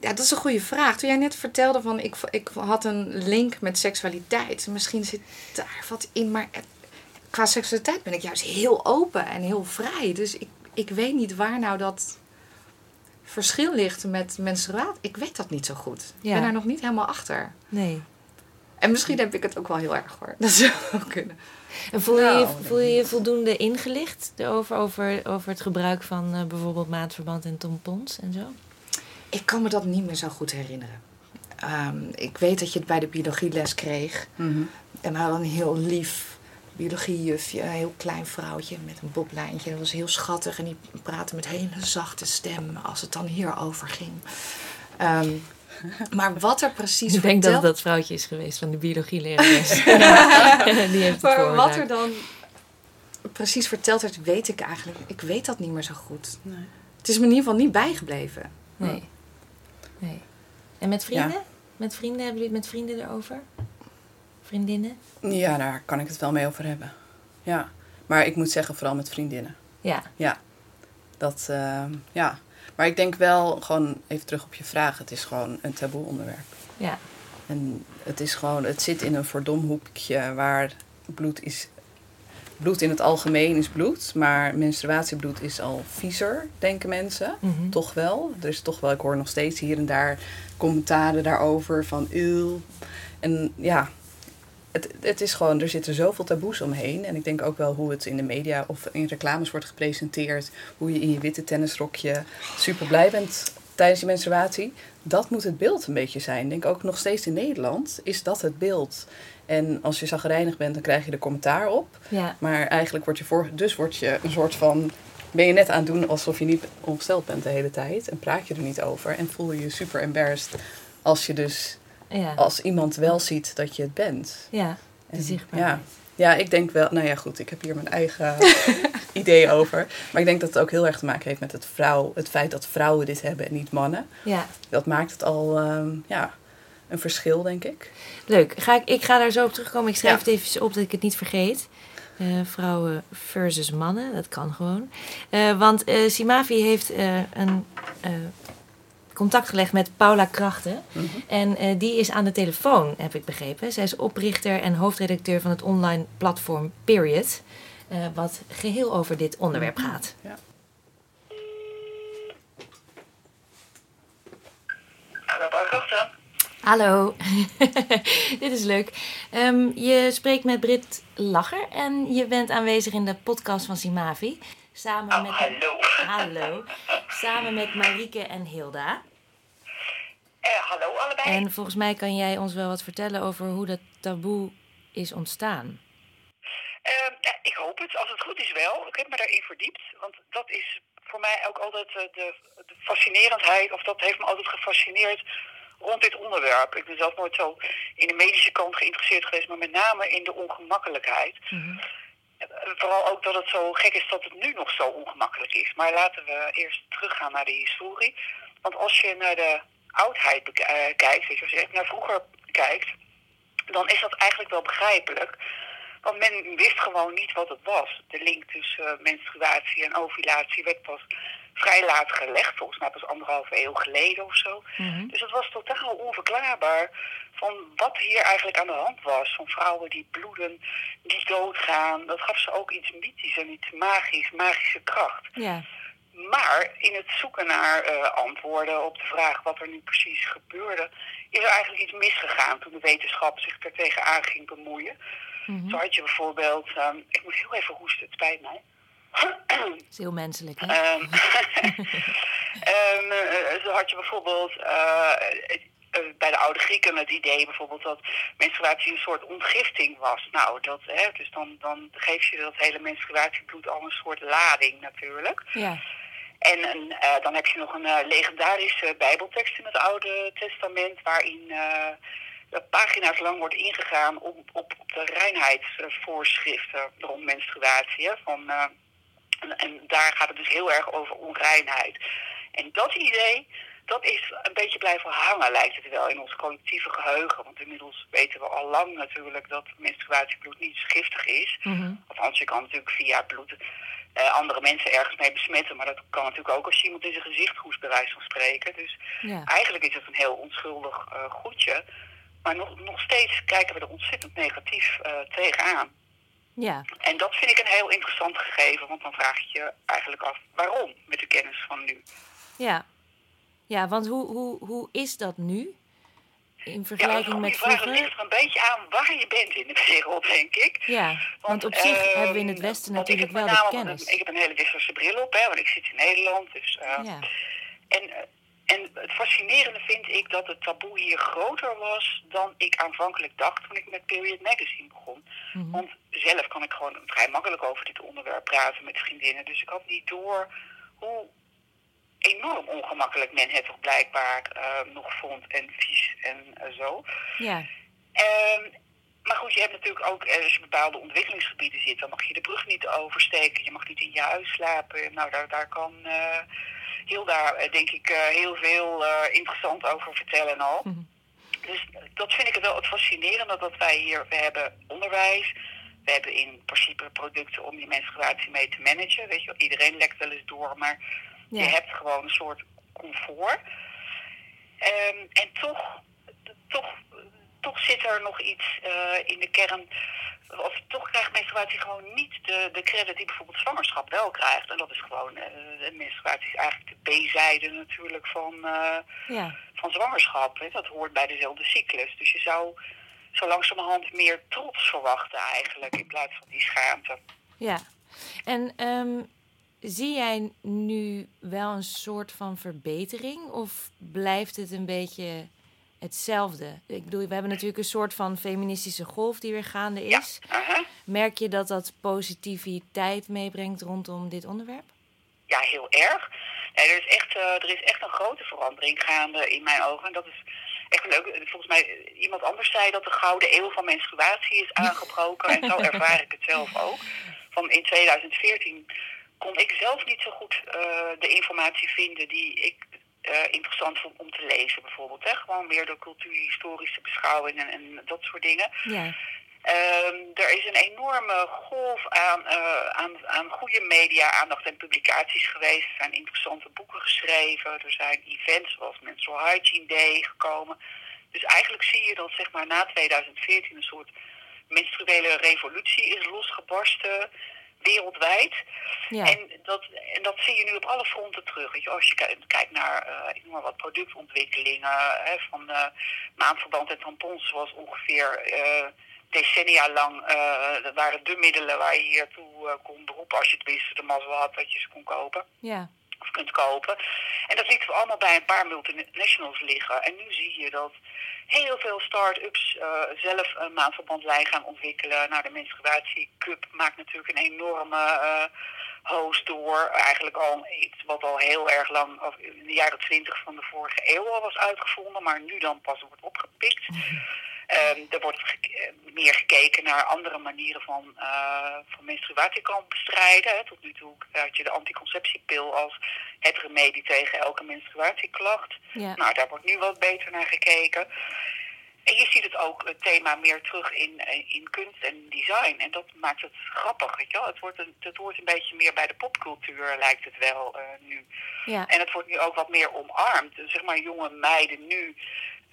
Ja, dat is een goede vraag. Toen jij net vertelde van ik, ik had een link met seksualiteit. Misschien zit daar wat in, maar qua seksualiteit ben ik juist heel open en heel vrij. Dus ik, ik weet niet waar nou dat verschil ligt met menstruatie. Ik weet dat niet zo goed. Ik ben daar nog niet helemaal achter.
Nee.
En misschien heb ik het ook wel heel erg hoor. Dat zou ook kunnen.
En voel je,
Nou,
voel je voldoende ingelicht over, over, over het gebruik van eh, bijvoorbeeld maatverband en tampons en zo?
Ik kan me dat niet meer zo goed herinneren. Ehm, ik weet dat je het bij de biologieles kreeg.
Mhm.
En we hadden een heel lief biologiejufje, een heel klein vrouwtje met een boblijntje. Dat was heel schattig en die praatte met hele zachte stem als het dan hierover ging. Ehm, maar wat er precies
Ik denk dat
verteld-
het dat vrouwtje is geweest van de biologielerares. Die heeft het
Maar wat er dan precies verteld werd, weet ik eigenlijk. Ik weet dat niet meer zo goed.
Nee.
Het is me in ieder geval niet bijgebleven.
Nee. Nee. En met vrienden?
Ja.
Met vrienden? Hebben jullie het met vrienden erover? Vriendinnen?
Ja, daar kan ik het wel mee over hebben. Ja. Maar ik moet zeggen, vooral met vriendinnen.
Ja.
Ja. Dat, eh, ja. Maar ik denk wel, gewoon even terug op je vraag. Het is gewoon een taboe onderwerp.
Ja.
En het is gewoon, het zit in een verdomhoekje waar bloed is. Bloed in het algemeen is bloed, maar menstruatiebloed is al viezer, denken mensen.
Mhm.
Toch wel. Er is toch wel, ik hoor nog steeds hier en daar commentaren daarover van eeuw. En ja, het, het is gewoon, er zitten zoveel taboes omheen. En ik denk ook wel hoe het in de media of in reclames wordt gepresenteerd. Hoe je in je witte tennisrokje super blij bent tijdens je menstruatie. Dat moet het beeld een beetje zijn. Ik denk ook nog steeds in Nederland is dat het beeld. En als je zagrijnig bent, dan krijg je er commentaar op.
Ja.
Maar eigenlijk word je voor, dus word je een soort van. Ben je net aan het doen alsof je niet ongesteld bent de hele tijd. En praat je er niet over. En voel je je super embarrassed als je dus.
Ja.
Als iemand wel ziet dat je het bent.
Ja. De
En
zichtbaarheid.
Ja, ja, ik denk wel. Nou ja, goed, ik heb hier mijn eigen idee over. Maar ik denk dat het ook heel erg te maken heeft met het, vrouw, het feit dat vrouwen dit hebben en niet mannen.
Ja.
Dat maakt het al ehm, ja, een verschil, denk ik.
Leuk. Ga ik, ik ga daar zo op terugkomen. Ik schrijf
Ja.
het even op dat ik het niet vergeet. Eh, vrouwen versus mannen, dat kan gewoon. Eh, want eh, Simavi heeft eh, een eh, contact gelegd met Paula Krachten.
Mhm.
En eh, die is aan de telefoon, heb ik begrepen. Zij is oprichter en hoofdredacteur van het online platform Period. eh, wat geheel over dit onderwerp gaat.
Ja.
Hallo, dit is leuk. Ehm, je spreekt met Brit Lacher en je bent aanwezig in de podcast van Simavi. Samen met
hallo.
hallo. Samen met Marieke en Hilda.
Eh, hallo allebei.
En volgens mij kan jij ons wel wat vertellen over hoe dat taboe is ontstaan.
Ehm, ja, ik hoop het, als het goed is wel. Ik heb me daarin verdiept, want dat is voor mij ook altijd eh, de, de fascinerendheid, of dat heeft me altijd gefascineerd rond dit onderwerp. Ik ben zelf nooit zo in de medische kant geïnteresseerd geweest, maar met name in de ongemakkelijkheid. Eh, Vooral ook dat het zo gek is dat het nu nog zo ongemakkelijk is. Maar laten we eerst teruggaan naar de historie. Want als je naar de oudheid eh, kijkt, weet je, als je echt naar vroeger kijkt, dan is dat eigenlijk wel begrijpelijk. Want men wist gewoon niet wat het was. De link tussen eh, menstruatie en ovulatie werd pas vrij laat gelegd. Volgens mij pas anderhalve eeuw geleden of zo. Dus het was totaal onverklaarbaar van wat hier eigenlijk aan de hand was. Van vrouwen die bloeden, die doodgaan. Dat gaf ze ook iets mythisch en iets magisch, magische kracht.
Ja.
maar in het zoeken naar uh, antwoorden op de vraag wat er nu precies gebeurde, is er eigenlijk iets misgegaan toen de wetenschap zich er tegenaan ging bemoeien. Mm Zo had je bijvoorbeeld, um, ik moet heel even hoesten, het spijt mij.
Dat is heel menselijk, hè? Um,
um, zo had je bijvoorbeeld uh, bij de oude Grieken het idee bijvoorbeeld dat menstruatie een soort ontgifting was. Nou, dat, hè, dus dan, dan geef je dat hele menstruatiebloed al een soort lading natuurlijk. Ja. En uh, dan heb je nog een uh, legendarische bijbeltekst in het Oude Testament waarin uh, pagina's lang wordt ingegaan op, op, op de reinheidsvoorschriften rond menstruatie. Van, en, daar gaat het dus heel erg over onreinheid. En dat idee, dat is een beetje blijven hangen, lijkt het wel, in ons collectieve geheugen. Want inmiddels weten we al lang natuurlijk dat menstruatiebloed niet giftig is. Mm -hmm. Althans, je kan natuurlijk via bloed uh, andere mensen ergens mee besmetten. Maar dat kan natuurlijk ook als je iemand in zijn gezicht hoest, bij wijze van spreken. Dus ja. eigenlijk is het een heel onschuldig uh, goedje. Maar nog, nog steeds kijken we er ontzettend negatief uh, tegenaan. Ja. En dat vind ik een heel interessant gegeven, want dan vraag je je eigenlijk af waarom met de kennis van nu.
Ja, ja want hoe, hoe, hoe is dat nu? In vergelijking ja, met vroeger?
Het ligt er een beetje aan waar je bent in de wereld, denk ik.
Ja, want, want op zich uh, hebben we in het Westen natuurlijk wel de kennis.
ik heb een hele westerse bril op, hè, want ik zit in Nederland. Dus, uh, ja. En eh, en het fascinerende vind ik dat het taboe hier groter was dan ik aanvankelijk dacht toen ik met Period Magazine begon. Mm -hmm. Want zelf kan ik gewoon vrij makkelijk over dit onderwerp praten met vriendinnen. Dus ik had niet door hoe enorm ongemakkelijk men het toch blijkbaar uh, nog vond en vies en uh, zo. Ja. Um, maar goed, je hebt natuurlijk ook, eh, als je bepaalde ontwikkelingsgebieden zit, dan mag je de brug niet oversteken. Je mag niet in je huis slapen. Nou, daar, daar kan uh, Hilda, denk ik, uh, heel veel uh, interessant over vertellen al. Mm -hmm. Dus dat vind ik wel het fascinerende, dat wij hier, we hebben onderwijs. We hebben in principe producten om die menstruatie mee te managen. Weet je, iedereen lekt wel eens door, maar ja. je hebt gewoon een soort comfort. Um, en toch, toch toch zit er nog iets uh, in de kern. Of toch krijgt menstruatie gewoon niet de, de credit die bijvoorbeeld zwangerschap wel krijgt. En dat is gewoon, uh, menstruatie is eigenlijk de B-zijde natuurlijk van, uh, ja. van zwangerschap. Hè. Dat hoort bij dezelfde cyclus. Dus je zou zo langzamerhand meer trots verwachten eigenlijk, in plaats van die schaamte.
Ja, en um, zie jij nu wel een soort van verbetering? Of blijft het een beetje hetzelfde. Ik bedoel, we hebben natuurlijk een soort van feministische golf die weer gaande is. Ja. Merk je dat dat positiviteit meebrengt rondom dit onderwerp?
Ja, heel erg. Nee, er, is echt, uh, er is echt een grote verandering gaande in mijn ogen. En dat is echt leuk. Volgens mij, iemand anders zei dat de gouden eeuw van menstruatie is aangebroken. en zo ervaar ik het zelf ook. Van in 2014 kon ik zelf niet zo goed uh, de informatie vinden die ik uh, interessant vond om te lezen, bijvoorbeeld. Hè? Gewoon meer de cultuurhistorische beschouwingen en dat soort dingen. Ja. Um, er is een enorme golf aan, uh, aan, aan goede media-aandacht en publicaties geweest. Er zijn interessante boeken geschreven. Er zijn events zoals Menstrual Hygiene Day gekomen. Dus eigenlijk zie je dat zeg maar, na 2014 een soort menstruele revolutie is losgebarsten wereldwijd. Ja. En, dat, en dat zie je nu op alle fronten terug. Weet je, als je kijkt naar uh, ik noem maar wat productontwikkelingen hè, van uh, maandverband en tampons, was ongeveer uh, decennia lang dat waren de middelen waar je hier toe kon beroepen als je tenminste de mazzel had dat je ze kon kopen. Ja. Of kunt kopen. En dat lieten we allemaal bij een paar multinationals liggen. En nu zie je dat heel veel start-ups uh, zelf een maandverbandlijn gaan ontwikkelen. Nou, de Menstruatie Cup maakt natuurlijk een enorme uh, host door. Eigenlijk al iets wat al heel erg lang, of in de jaren twintig van de vorige eeuw al was uitgevonden, maar nu dan pas wordt opgepikt. Um, er wordt ge meer gekeken naar andere manieren van, uh, van menstruatie kan bestrijden. Hè. Tot nu toe had je de anticonceptiepil als het remedie tegen elke menstruatieklacht. Ja. Nou, daar wordt nu wat beter naar gekeken. En je ziet het ook, het thema, meer terug in, in kunst en design. En dat maakt het grappig, weet je wel. Het wordt een, het wordt een beetje meer bij de popcultuur, lijkt het wel uh, nu. Ja. En het wordt nu ook wat meer omarmd. Zeg maar, jonge meiden nu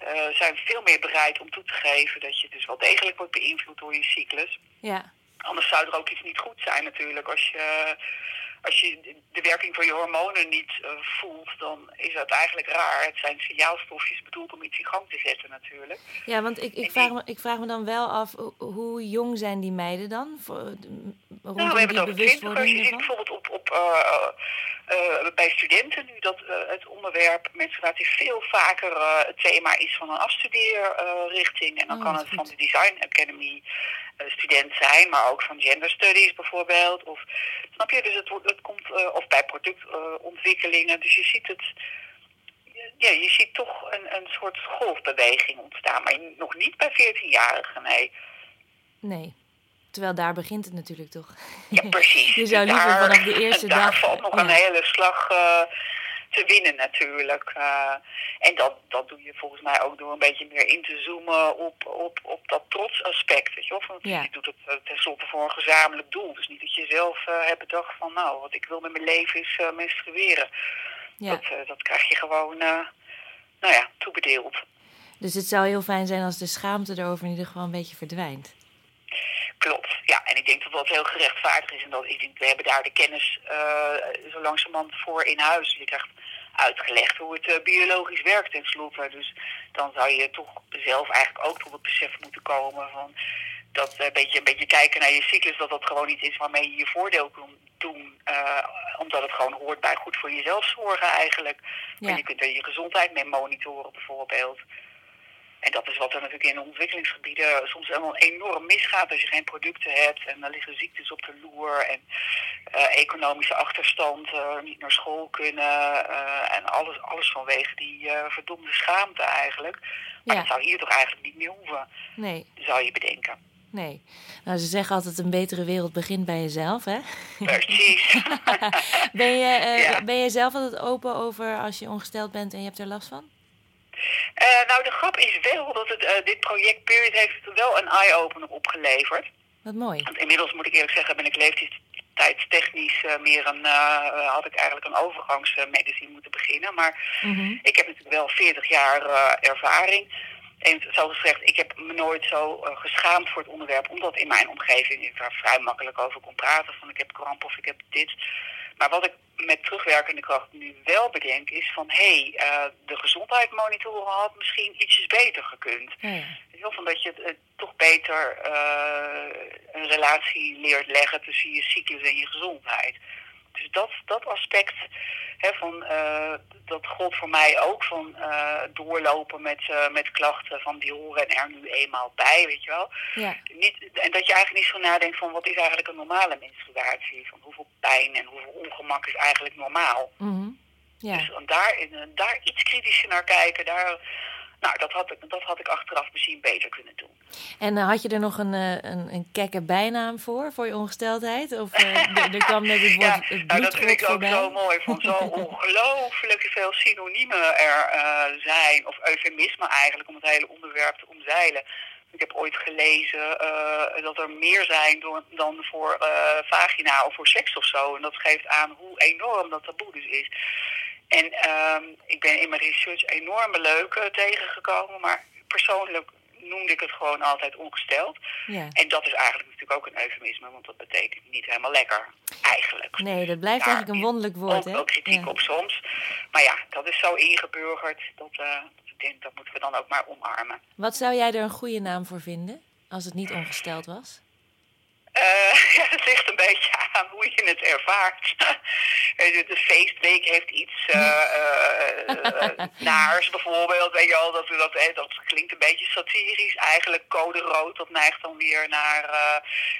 uh, zijn veel meer bereid om toe te geven dat je dus wel degelijk wordt beïnvloed door je cyclus. Ja. Anders zou er ook iets niet goed zijn natuurlijk. Als je, als je de werking van je hormonen niet uh, voelt, dan is dat eigenlijk raar. Het zijn signaalstofjes bedoeld om iets in gang te zetten natuurlijk.
Ja, want ik, ik, vraag, me, ik vraag me dan wel af, hoe jong zijn die meiden dan? Voor,
nou, we hebben het over twintigers. Je ziet bijvoorbeeld op, op, uh, uh, bij studenten nu dat het onderwerp menstruatie veel vaker het thema is van een afstudeerrichting. en dan oh, kan het van de Design Academy student zijn, maar ook van gender studies bijvoorbeeld. Of, snap je? Dus het, het komt, of bij productontwikkelingen. dus je ziet het ja, je ziet toch een, een soort golfbeweging ontstaan, maar nog niet bij 14-jarigen, nee.
Nee. Terwijl daar begint het natuurlijk toch.
Ja, precies.
je zou liever
daar,
vanaf de eerste
daar
dag...
Daar valt nog een hele slag uh, te winnen natuurlijk. Uh, en dat, dat doe je volgens mij ook door een beetje meer in te zoomen op, op, op dat trotsaspect. Weet je, of, Want je doet het uh, tenslotte voor een gezamenlijk doel. Dus niet dat je zelf hebt bedacht van nou, wat ik wil met mijn leven is menstrueren. Ja. Dat, dat krijg je gewoon, nou ja, toebedeeld.
Dus het zou heel fijn zijn als de schaamte erover in ieder geval een beetje verdwijnt.
Klopt, ja. En ik denk dat dat heel gerechtvaardigd is. En dat, ik denk, we hebben daar de kennis uh, zo langzamerhand voor in huis. Je krijgt uitgelegd hoe het uh, biologisch werkt tenslotte. Dus dan zou je toch zelf eigenlijk ook tot het besef moeten komen van dat een beetje, een beetje kijken naar je cyclus, dat dat gewoon iets is waarmee je je voordeel kunt doen. Uh, omdat het gewoon hoort bij goed voor jezelf zorgen eigenlijk. Ja. En je kunt er je gezondheid mee monitoren bijvoorbeeld. En dat is wat er natuurlijk in de ontwikkelingsgebieden soms helemaal enorm misgaat als je geen producten hebt. En dan liggen ziektes op de loer en uh, economische achterstand, uh, niet naar school kunnen. Uh, en alles, alles vanwege die verdomde schaamte eigenlijk. Maar ja. dat zou hier toch eigenlijk niet meer hoeven,
nee.
zou je bedenken.
Nee. Nou, ze zeggen altijd een betere wereld begint bij jezelf, hè?
Precies.
ben, je, ja. ben je zelf altijd open over als je ongesteld bent en je hebt er last van?
Uh, nou, de grap is wel dat het, uh, dit project Period heeft wel een eye-opener opgeleverd.
Wat mooi.
Want inmiddels moet ik eerlijk zeggen, ben ik leeftijdstechnisch uh, meer een, had ik eigenlijk een overgangsmedicine moeten beginnen. Maar mm -hmm. ik heb natuurlijk wel 40 jaar ervaring. En zoals gezegd, ik heb me nooit zo geschaamd voor het onderwerp, omdat in mijn omgeving ik daar vrij makkelijk over kon praten. Van ik heb kramp of ik heb dit. Maar wat ik met terugwerkende kracht nu wel bedenk, is van hé, hey, uh, de gezondheidsmonitoren had misschien ietsjes beter gekund. Ja. Heel van dat je het, toch beter uh, een relatie leert leggen tussen je cyclus en je gezondheid. Dus dat, dat aspect hè, van, uh, dat gold voor mij ook van uh, doorlopen met, uh, met klachten van die horen er nu eenmaal bij, weet je wel. Ja. Niet, en dat je eigenlijk niet zo nadenkt van wat is eigenlijk een normale menstruatie, van hoeveel pijn en hoeveel ongemak is eigenlijk normaal.
Mm -hmm. ja.
Dus daar, daar iets kritischer naar kijken, daar nou, dat had, ik, dat had ik achteraf misschien beter kunnen doen.
En uh, had je er nog een, uh, een, een kekke bijnaam voor, voor je ongesteldheid? Of uh, er kwam net het woord ja, het
nou, dat vind ik ook zo mooi, van zo ongelooflijk veel synoniemen er zijn, of eufemismen eigenlijk, om het hele onderwerp te omzeilen. Ik heb ooit gelezen dat er meer zijn door, dan voor vagina of voor seks of zo. En dat geeft aan hoe enorm dat taboe dus is. En uh, ik ben in mijn research enorme leuke tegengekomen, maar persoonlijk noemde ik het gewoon altijd ongesteld.
Ja.
En dat is eigenlijk natuurlijk ook een eufemisme, want dat betekent niet helemaal lekker, eigenlijk.
Nee, dat blijft Daar eigenlijk een wonderlijk woord,
hè? Ook kritiek ja. op soms. Maar ja, dat is zo ingeburgerd, dat, uh, ik denk, dat moeten we dan ook maar omarmen.
Wat zou jij er een goede naam voor vinden, als het niet ongesteld was?
Uh, ja, het ligt een beetje aan hoe je het ervaart. de feestweek heeft iets uh, uh, naars bijvoorbeeld. Weet je al, dat, dat, dat klinkt een beetje satirisch. Eigenlijk code rood, dat neigt dan weer naar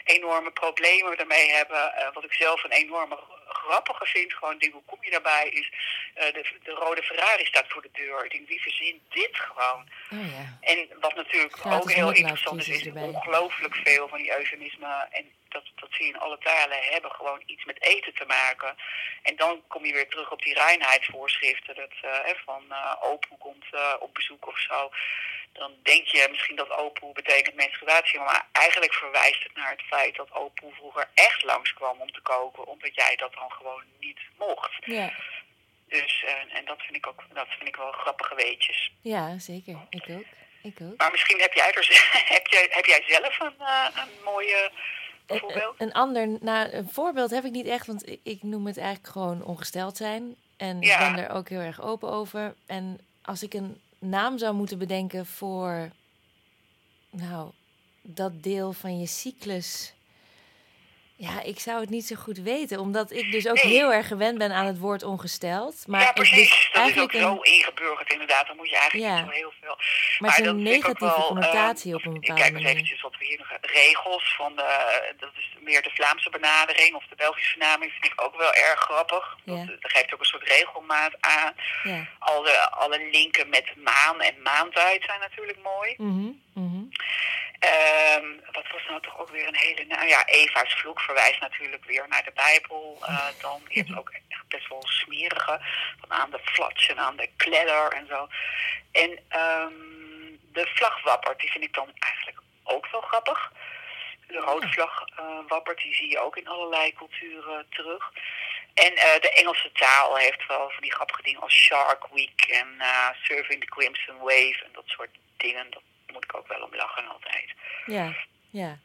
enorme problemen ermee hebben. wat ik zelf een enorme grappige vind, gewoon denk, hoe kom je daarbij, is de, de rode Ferrari staat voor de deur. Ik denk, wie verzint dit gewoon?
Oh, ja.
En wat natuurlijk Gratis ook heel interessant is, is ongelooflijk veel van die eufemismen en dat, dat zie je in alle talen, hebben gewoon iets met eten te maken. En dan kom je weer terug op die reinheidsvoorschriften. Dat uh, van uh, opoe komt uh, op bezoek of zo. Dan denk je misschien dat opoe betekent menstruatie. Maar eigenlijk verwijst het naar het feit dat opoe vroeger echt langskwam om te koken. Omdat jij dat dan gewoon niet mocht.
Ja.
Dus, en dat vind ik ook dat vind ik wel grappige weetjes.
Ja, zeker. Ik ook. Ik ook.
Maar misschien heb jij, er, heb jij, heb jij zelf een, een mooie bijvoorbeeld?
Een, een ander, nou, een voorbeeld heb ik niet echt, want ik, noem het eigenlijk gewoon ongesteld zijn. En ik
Ja.
ben er ook heel erg open over. En als ik een naam zou moeten bedenken voor, nou, dat deel van je cyclus. Ja, ik zou het niet zo goed weten, omdat ik dus ook
Nee.
heel erg gewend ben aan het woord ongesteld. Maar
ja,
het
precies.
dus
dat is ook
eigenlijk
zo
een,
ingeburgerd inderdaad. Dan moet je eigenlijk
Ja.
niet zo heel veel.
maar het is een
ik
negatieve connotatie
eh,
op een
Ik
bepaalde
kijk eens
manier.
eventjes wat we hier nog hebben. Regels van de, dat is meer de Vlaamse benadering of de Belgische benaming vind ik ook wel erg grappig.
Ja.
Dat, dat geeft ook een soort regelmaat aan.
Ja.
Alle, alle linken met maan en maantijd zijn natuurlijk mooi.
Mhm.
Ehm, wat was nou toch ook weer een hele... Nou ja, Eva's vloek verwijst natuurlijk weer naar de Bijbel. Eh, dan je hebt ook echt best wel smerige. Van aan de flats en aan de kledder en zo. En ehm, de vlag wappert, die vind ik dan eigenlijk ook wel grappig. De rode vlag wappert, die zie je ook in allerlei culturen terug. En eh, de Engelse taal heeft wel van die grappige dingen als Shark Week en eh, Surfing the Crimson Wave en dat soort dingen. Dat moet ik ook wel om lachen altijd.
Ja, ja.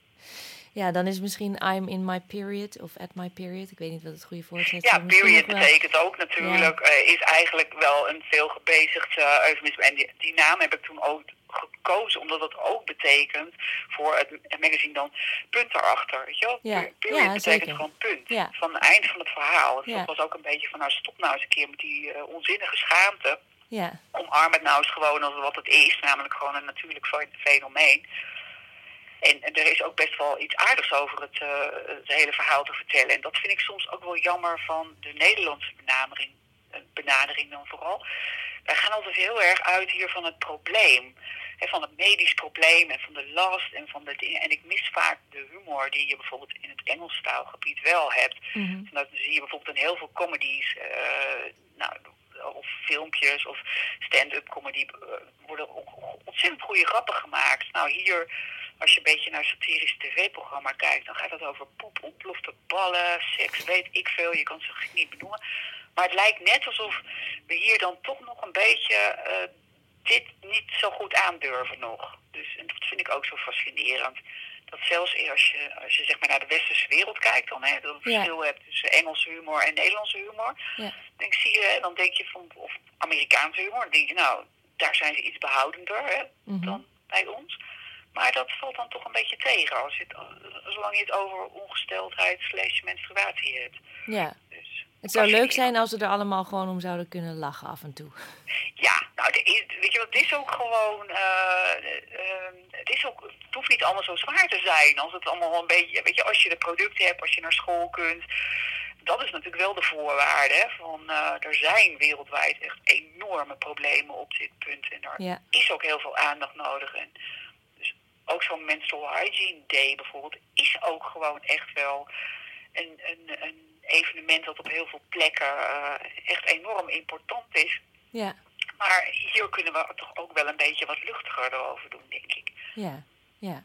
Ja, dan is misschien I'm in my period of at my period. Ik weet niet wat het goede woord is.
Ja, period
wel-
betekent ook natuurlijk, eh, is eigenlijk wel een veel gebezigd eh eufemisme. En die, die naam heb ik toen ook gekozen, omdat het ook betekent voor het, magazine dan punt erachter. Weet je wel?
Ja,
Period
ja,
betekent
zeker.
gewoon punt.
Ja.
Van het eind van het verhaal. Dus dat was ook een beetje van, nou stop nou eens een keer met die eh, onzinnige schaamte.
Ja,
Omarm het nou eens gewoon als wat het is, namelijk gewoon een natuurlijk fe- fenomeen. En, en er is ook best wel iets aardigs over het, eh, het hele verhaal te vertellen. En dat vind ik soms ook wel jammer van de Nederlandse benadering, eh, benadering dan vooral. Wij gaan altijd heel erg uit hier van het probleem. Hè, van het medisch probleem en van de last en van de dingen. En ik mis vaak de humor die je bijvoorbeeld in het Engels taalgebied wel hebt.
Mhm.
Dat zie je bijvoorbeeld in heel veel comedies. eh, nou, of filmpjes of stand-up comedy eh, worden ook ontzettend goede grappen gemaakt. Nou, hier, als je een beetje naar een satirisch tv-programma kijkt, dan gaat het over poep, ontplofte ballen, seks, weet ik veel. Je kan ze niet benoemen. Maar het lijkt net alsof we hier dan toch nog een beetje eh, dit niet zo goed aandurven nog. Dus en dat vind ik ook zo fascinerend. Dat zelfs als je, als je zeg maar naar de westerse wereld kijkt, dan hè, dat je een
Ja.
verschil hebt tussen Engelse humor en Nederlandse humor.
ja,
Dan zie je, dan denk je van, of Amerikaanse humor, dan denk je, nou, daar zijn ze iets behoudender hè,
Mhm.
dan bij ons. Maar dat valt dan toch een beetje tegen, als je het, zolang je het over ongesteldheid slash menstruatie hebt.
ja. Het zou leuk zijn als we er allemaal gewoon om zouden kunnen lachen af en toe.
Ja, nou, is- weet je wat, het is ook gewoon, eh, eh, het is ook, het hoeft niet allemaal zo zwaar te zijn. Als het allemaal een beetje, weet je, als je de producten hebt, als je naar school kunt. Dat is natuurlijk wel de voorwaarde, hè, van eh, er zijn wereldwijd echt enorme problemen op dit punt. En
Ja,
is ook heel veel aandacht nodig. En dus ook zo'n menstrual hygiene day bijvoorbeeld is ook gewoon echt wel een, een, een evenement dat op heel veel plekken eh, echt enorm important is.
ja,
Maar hier kunnen we toch ook wel een beetje wat luchtiger erover doen, denk ik.
ja, ja.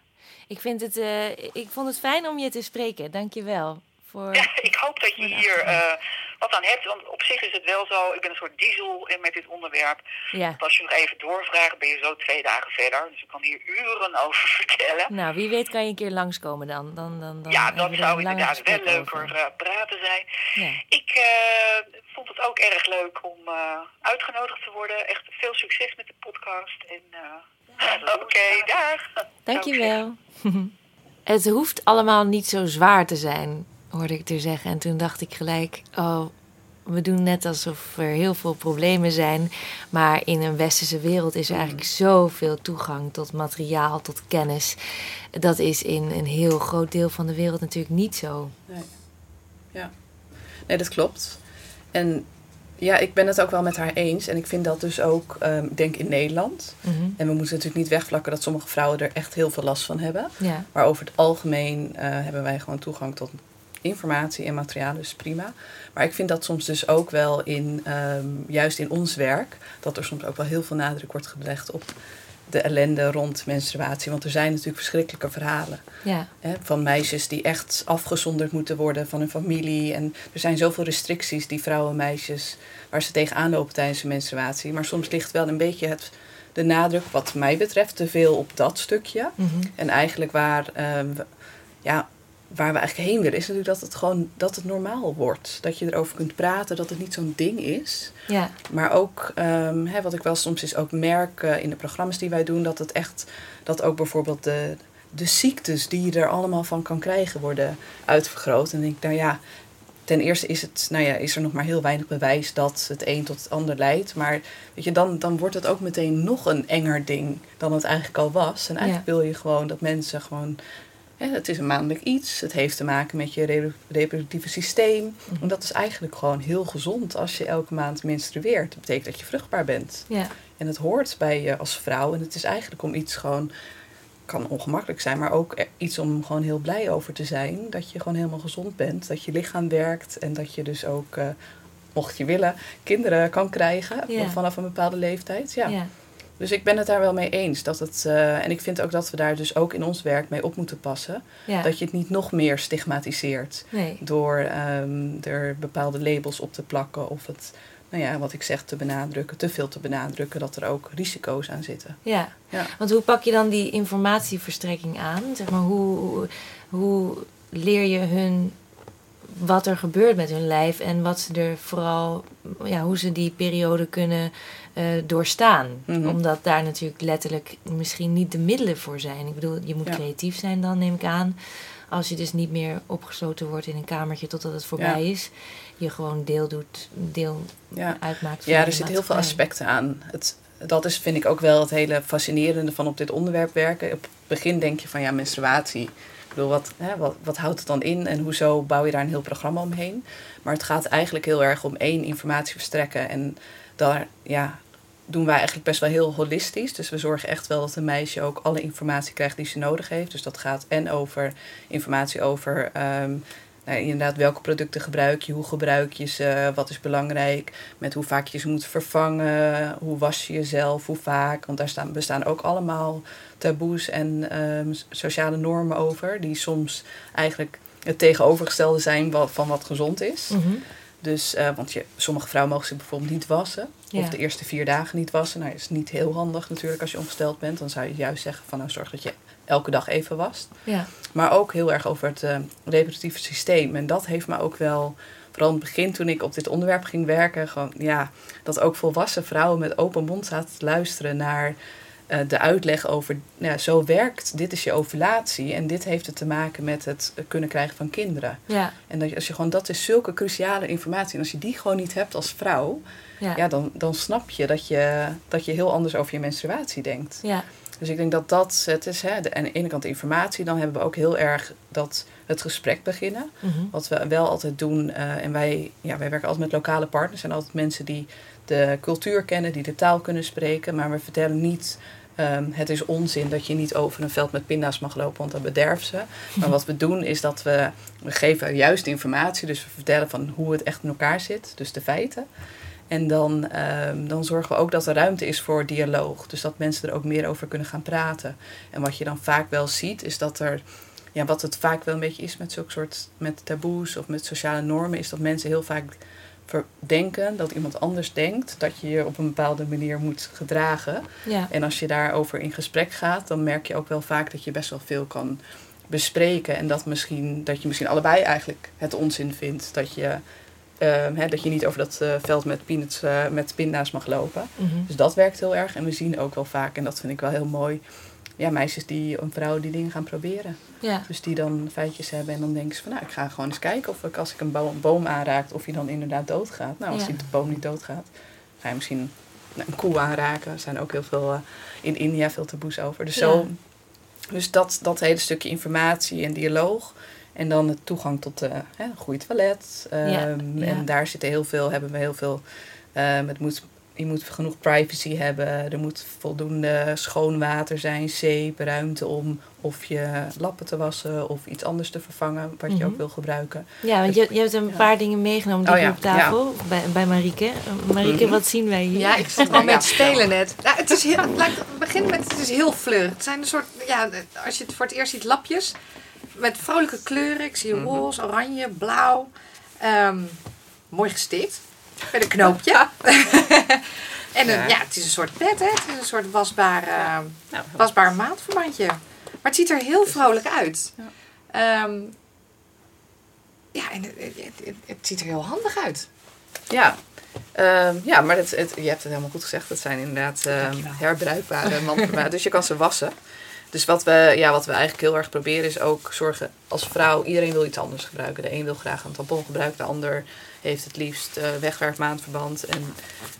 Ik, vind het, eh, ik vond het fijn om je te spreken. Dank je wel. Voor...
Ja, ik hoop dat je hier eh, wat aan hebt. Want op zich is het wel zo, ik ben een soort diesel in- met dit onderwerp.
Ja.
Als je nog even doorvraagt, ben je zo twee dagen verder. Dus ik kan hier uren over vertellen.
Nou, wie weet kan je een keer langskomen dan. dan, dan, dan
ja, dat zou inderdaad wel leuker
over.
eh, praten zijn.
Ja.
Ik eh, vond het ook erg leuk om eh, uitgenodigd te worden. Echt veel succes met de podcast. En eh, oké, dag.
Dank je wel. het hoeft allemaal niet zo zwaar te zijn, hoorde ik er zeggen. En toen dacht ik gelijk, oh, we doen net alsof er heel veel problemen zijn. Maar in een westerse wereld is er eigenlijk zoveel toegang tot materiaal, tot kennis. Dat is in een heel groot deel van de wereld natuurlijk niet zo.
Nee. Ja. Nee, dat klopt. En ja, ik ben het ook wel met haar eens. En ik vind dat dus ook, ehm, denk in Nederland.
Mhm.
En we moeten natuurlijk niet wegvlakken dat sommige vrouwen er echt heel veel last van hebben.
Ja,
Maar over het algemeen eh, hebben wij gewoon toegang tot informatie en materiaal, dus prima. Maar ik vind dat soms dus ook wel in, ehm, juist in ons werk, dat er soms ook wel heel veel nadruk wordt gelegd op de ellende rond menstruatie. Want er zijn natuurlijk verschrikkelijke verhalen.
ja,
Hè, van meisjes die echt afgezonderd moeten worden van hun familie. En er zijn zoveel restricties die vrouwen en meisjes waar ze tegenaan lopen tijdens hun menstruatie. Maar soms ligt wel een beetje het, de nadruk, wat mij betreft, te veel op dat stukje.
mhm.
En eigenlijk waar, ehm, ja, waar we eigenlijk heen willen, is natuurlijk dat het gewoon dat het normaal wordt. Dat je erover kunt praten, dat het niet zo'n ding is.
Ja.
Maar ook, um, hè, wat ik wel soms is ook merk uh, in de programma's die wij doen, dat het echt, dat ook bijvoorbeeld de, de ziektes die je er allemaal van kan krijgen worden uitvergroot. En ik denk, nou ja, ten eerste is, het, nou ja, is er nog maar heel weinig bewijs dat het een tot het ander leidt. Maar weet je, dan, dan wordt het ook meteen nog een enger ding dan het eigenlijk al was. En eigenlijk wil je gewoon dat mensen gewoon. Het is een maandelijk iets. Het heeft te maken met je reproductieve systeem. Mhm. En dat is eigenlijk gewoon heel gezond als je elke maand menstrueert. Dat betekent dat je vruchtbaar bent.
Ja.
En het hoort bij je als vrouw. En het is eigenlijk om iets gewoon kan ongemakkelijk zijn, maar ook iets om gewoon heel blij over te zijn. Dat je gewoon helemaal gezond bent, dat je lichaam werkt en dat je dus ook, uh, mocht je willen, kinderen kan krijgen vanaf een bepaalde leeftijd. Ja. Dus ik ben het daar wel mee eens. Dat het, uh, en ik vind ook dat we daar dus ook in ons werk mee op moeten passen. Dat je het niet nog meer stigmatiseert. Door um, er bepaalde labels op te plakken of het nou ja, wat ik zeg, te benadrukken, te veel te benadrukken, dat er ook risico's aan zitten.
Ja, ja. want hoe pak je dan die informatieverstrekking aan? Zeg maar, hoe, hoe, leer je hun wat er gebeurt met hun lijf en wat ze er vooral, ja, hoe ze die periode kunnen uh, doorstaan. Mhm. Omdat daar natuurlijk letterlijk misschien niet de middelen voor zijn. Ik bedoel, je moet creatief zijn dan, neem ik aan. Als je dus niet meer opgesloten wordt in een kamertje totdat het voorbij is je gewoon deel doet, deel
ja.
uitmaakt.
Van ja, er zitten heel veel aspecten aan. Het, dat is, vind ik ook wel het hele fascinerende van op dit onderwerp werken. Op het begin denk je van ja, menstruatie. Wat, hè, wat, wat houdt het dan in en hoezo bouw je daar een heel programma omheen? Maar het gaat eigenlijk heel erg om één informatie verstrekken. En daar ja, doen wij eigenlijk best wel heel holistisch. Dus we zorgen echt wel dat een meisje ook alle informatie krijgt die ze nodig heeft. Dus dat gaat en over informatie over ehm, nou, inderdaad, welke producten gebruik je, hoe gebruik je ze, wat is belangrijk, met hoe vaak je ze moet vervangen, hoe was je jezelf, hoe vaak. Want daar staan, bestaan ook allemaal taboes en ehm, sociale normen over, die soms eigenlijk het tegenovergestelde zijn van wat gezond is.
Mhm.
Dus, uh, want je, sommige vrouwen mogen zich bijvoorbeeld niet wassen. Of de eerste vier dagen niet wassen. Nou, dat is niet heel handig natuurlijk als je ongesteld bent. Dan zou je juist zeggen van nou zorg dat je elke dag even wast.
Ja.
Maar ook heel erg over het uh, reproductieve systeem. En dat heeft me ook wel, vooral in het begin toen ik op dit onderwerp ging werken, gewoon ja, dat ook volwassen vrouwen met open mond zaten te luisteren naar uh, de uitleg over, ja, zo werkt, dit is je ovulatie en dit heeft het te maken met het kunnen krijgen van kinderen.
Ja.
En dat, als je gewoon, dat is zulke cruciale informatie. En als je die gewoon niet hebt als vrouw, ja. ja dan, dan snap je dat, je dat je heel anders over je menstruatie denkt.
Ja.
Dus ik denk dat dat het is. Hè, de, aan de ene kant informatie, dan hebben we ook heel erg dat het gesprek beginnen.
Mhm.
Wat we wel altijd doen. Uh, en wij, ja, wij werken altijd met lokale partners. En altijd mensen die de cultuur kennen, die de taal kunnen spreken. Maar we vertellen niet. Um, het is onzin dat je niet over een veld met pinda's mag lopen, want dan bederft ze. Maar wat we doen is dat we, we geven juist informatie. Dus we vertellen van hoe het echt in elkaar zit. Dus de feiten. En dan, um, dan zorgen we ook dat er ruimte is voor dialoog. Dus dat mensen er ook meer over kunnen gaan praten. En wat je dan vaak wel ziet, is dat er. Ja, wat het vaak wel een beetje is met zulke soort met taboes of met sociale normen, is dat mensen heel vaak denken dat iemand anders denkt dat je je op een bepaalde manier moet gedragen.
Ja.
En als je daarover in gesprek gaat, dan merk je ook wel vaak dat je best wel veel kan bespreken. En dat, misschien, dat je misschien allebei eigenlijk het onzin vindt. Dat je Ehm, dat je niet over dat uh, veld met, peanuts, uh, met pinda's mag lopen.
Mhm.
Dus dat werkt heel erg. En we zien ook wel vaak, en dat vind ik wel heel mooi, ja, meisjes die, een vrouw die dingen gaan proberen.
Ja.
Dus die dan feitjes hebben en dan denken ze van, nou, ik ga gewoon eens kijken of ik, als ik een boom, boom aanraak, of hij dan inderdaad doodgaat. Nou, als die boom niet doodgaat, ga je misschien een koe aanraken. Er zijn ook heel veel uh, in India veel taboes over. Dus, zo, dus dat, dat hele stukje informatie en dialoog en dan de toegang tot uh, hè, een goede toilet. Um, En daar zitten heel veel, hebben we heel veel. Um, het moet, je moet genoeg privacy hebben. Er moet voldoende schoon water zijn, zeep, ruimte om of je lappen te wassen of iets anders te vervangen wat je
Mhm.
ook wil gebruiken.
Ja, want je, je hebt een paar dingen meegenomen die
Oh ja,
op tafel bij, bij Marieke. Uh, Marieke,
Mhm.
wat zien wij hier?
Ja, ik zat al met spelen net. Nou, het, is heel, het lijkt, we beginnen met, het is heel fleur. Het zijn een soort, ja, als je het voor het eerst ziet, lapjes met vrolijke kleuren. Ik zie roze, oranje, blauw. Ehm, mooi gestikt. Met een knoopje. en een,
Ja.
ja, het is een soort pet, hè. Het is een soort wasbaar, eh,
Nou,
wasbaar maatverbandje. Maar het ziet er heel vrolijk uit. Ehm, ja, en het, het, het ziet er heel handig uit.
Ja, Ehm, ja, maar het, het, je hebt het helemaal goed gezegd. Dat zijn inderdaad uh, herbruikbare mandvermaten. dus je kan ze wassen. Dus wat we, ja, wat we eigenlijk heel erg proberen is ook zorgen als vrouw, iedereen wil iets anders gebruiken. De een wil graag een tampon gebruiken, de ander heeft het liefst uh, wegwerpmaandverband. En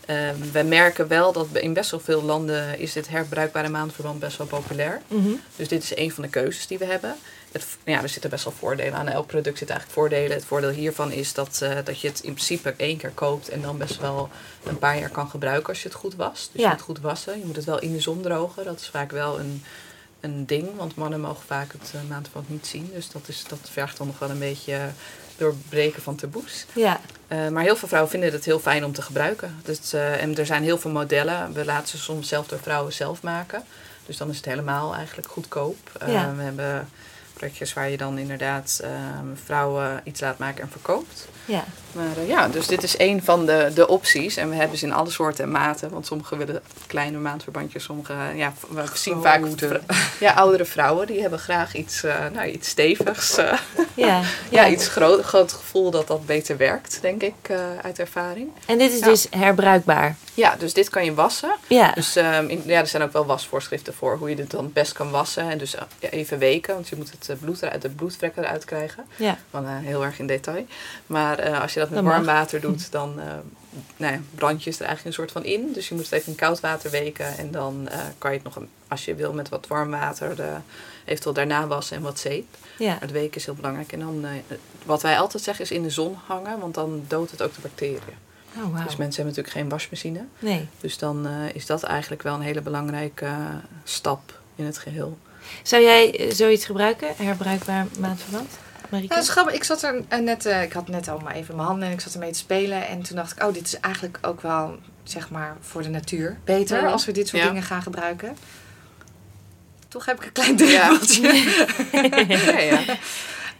uh, we merken wel dat in best wel veel landen is dit herbruikbare maandverband best wel populair. Mm Dus dit is een van de keuzes die we hebben het, ja, er zitten best wel voordelen aan. Elk product zit eigenlijk voordelen. Het voordeel hiervan is dat, uh, dat je het in principe één keer koopt en dan best wel een paar jaar kan gebruiken als je het goed wast. Dus ja. je moet het goed wassen. Je moet het wel in de zon drogen. Dat is vaak wel een, een ding, want mannen mogen vaak het uh, maandverband niet zien. Dus dat, is, dat vergt dan nog wel een beetje doorbreken van taboes. Ja. Uh, maar heel veel vrouwen vinden het heel fijn om te gebruiken. Dus, uh, en er zijn heel veel modellen. We laten ze soms zelf door vrouwen zelf maken. Dus dan is het helemaal eigenlijk goedkoop. Ja. we hebben projectjes waar je dan inderdaad vrouwen iets laat maken en verkoopt. Ja. Maar uh, ja, dus dit is een van de, de opties. En we hebben ze in alle soorten en maten. Want sommigen willen kleine maandverbandjes. Sommige, ja, we zien vaak ja, oudere vrouwen. Die hebben graag iets, uh, nou, iets stevigs. Uh, ja, ja, iets groot, groot gevoel dat dat beter werkt, denk ik, uit ervaring.
En dit is dus herbruikbaar?
Ja, dus dit kan je wassen. Ja. Dus um, in, ja, er zijn ook wel wasvoorschriften voor hoe je dit dan best kan wassen. En dus ja, even weken, want je moet het bloed eruit, de bloedvlekken eruit krijgen. Ja. Van, heel erg in detail. Maar als je dat met warm water doet, dan uh, nou ja, brand je er eigenlijk een soort van in. Dus je moet het even in koud water weken. En dan uh, kan je het nog, als je wil, met wat warm water eventueel daarna wassen en wat zeep. Ja. het weken is heel belangrijk. En dan, wat wij altijd zeggen, is in de zon hangen, want dan doodt het ook de bacteriën. Oh, wow. Dus mensen hebben natuurlijk geen wasmachine. Nee. Dus dan is dat eigenlijk wel een hele belangrijke stap in het geheel.
Zou jij zoiets gebruiken, herbruikbaar maandverband?
Ja, Ik zat er eh, net, uh, ik had net al maar even mijn handen en ik zat ermee te spelen. En toen dacht ik, oh, dit is eigenlijk ook wel, zeg maar, voor de natuur beter als we dit soort dingen gaan gebruiken. Toch heb ik een klein druppeltje. Ja. ja,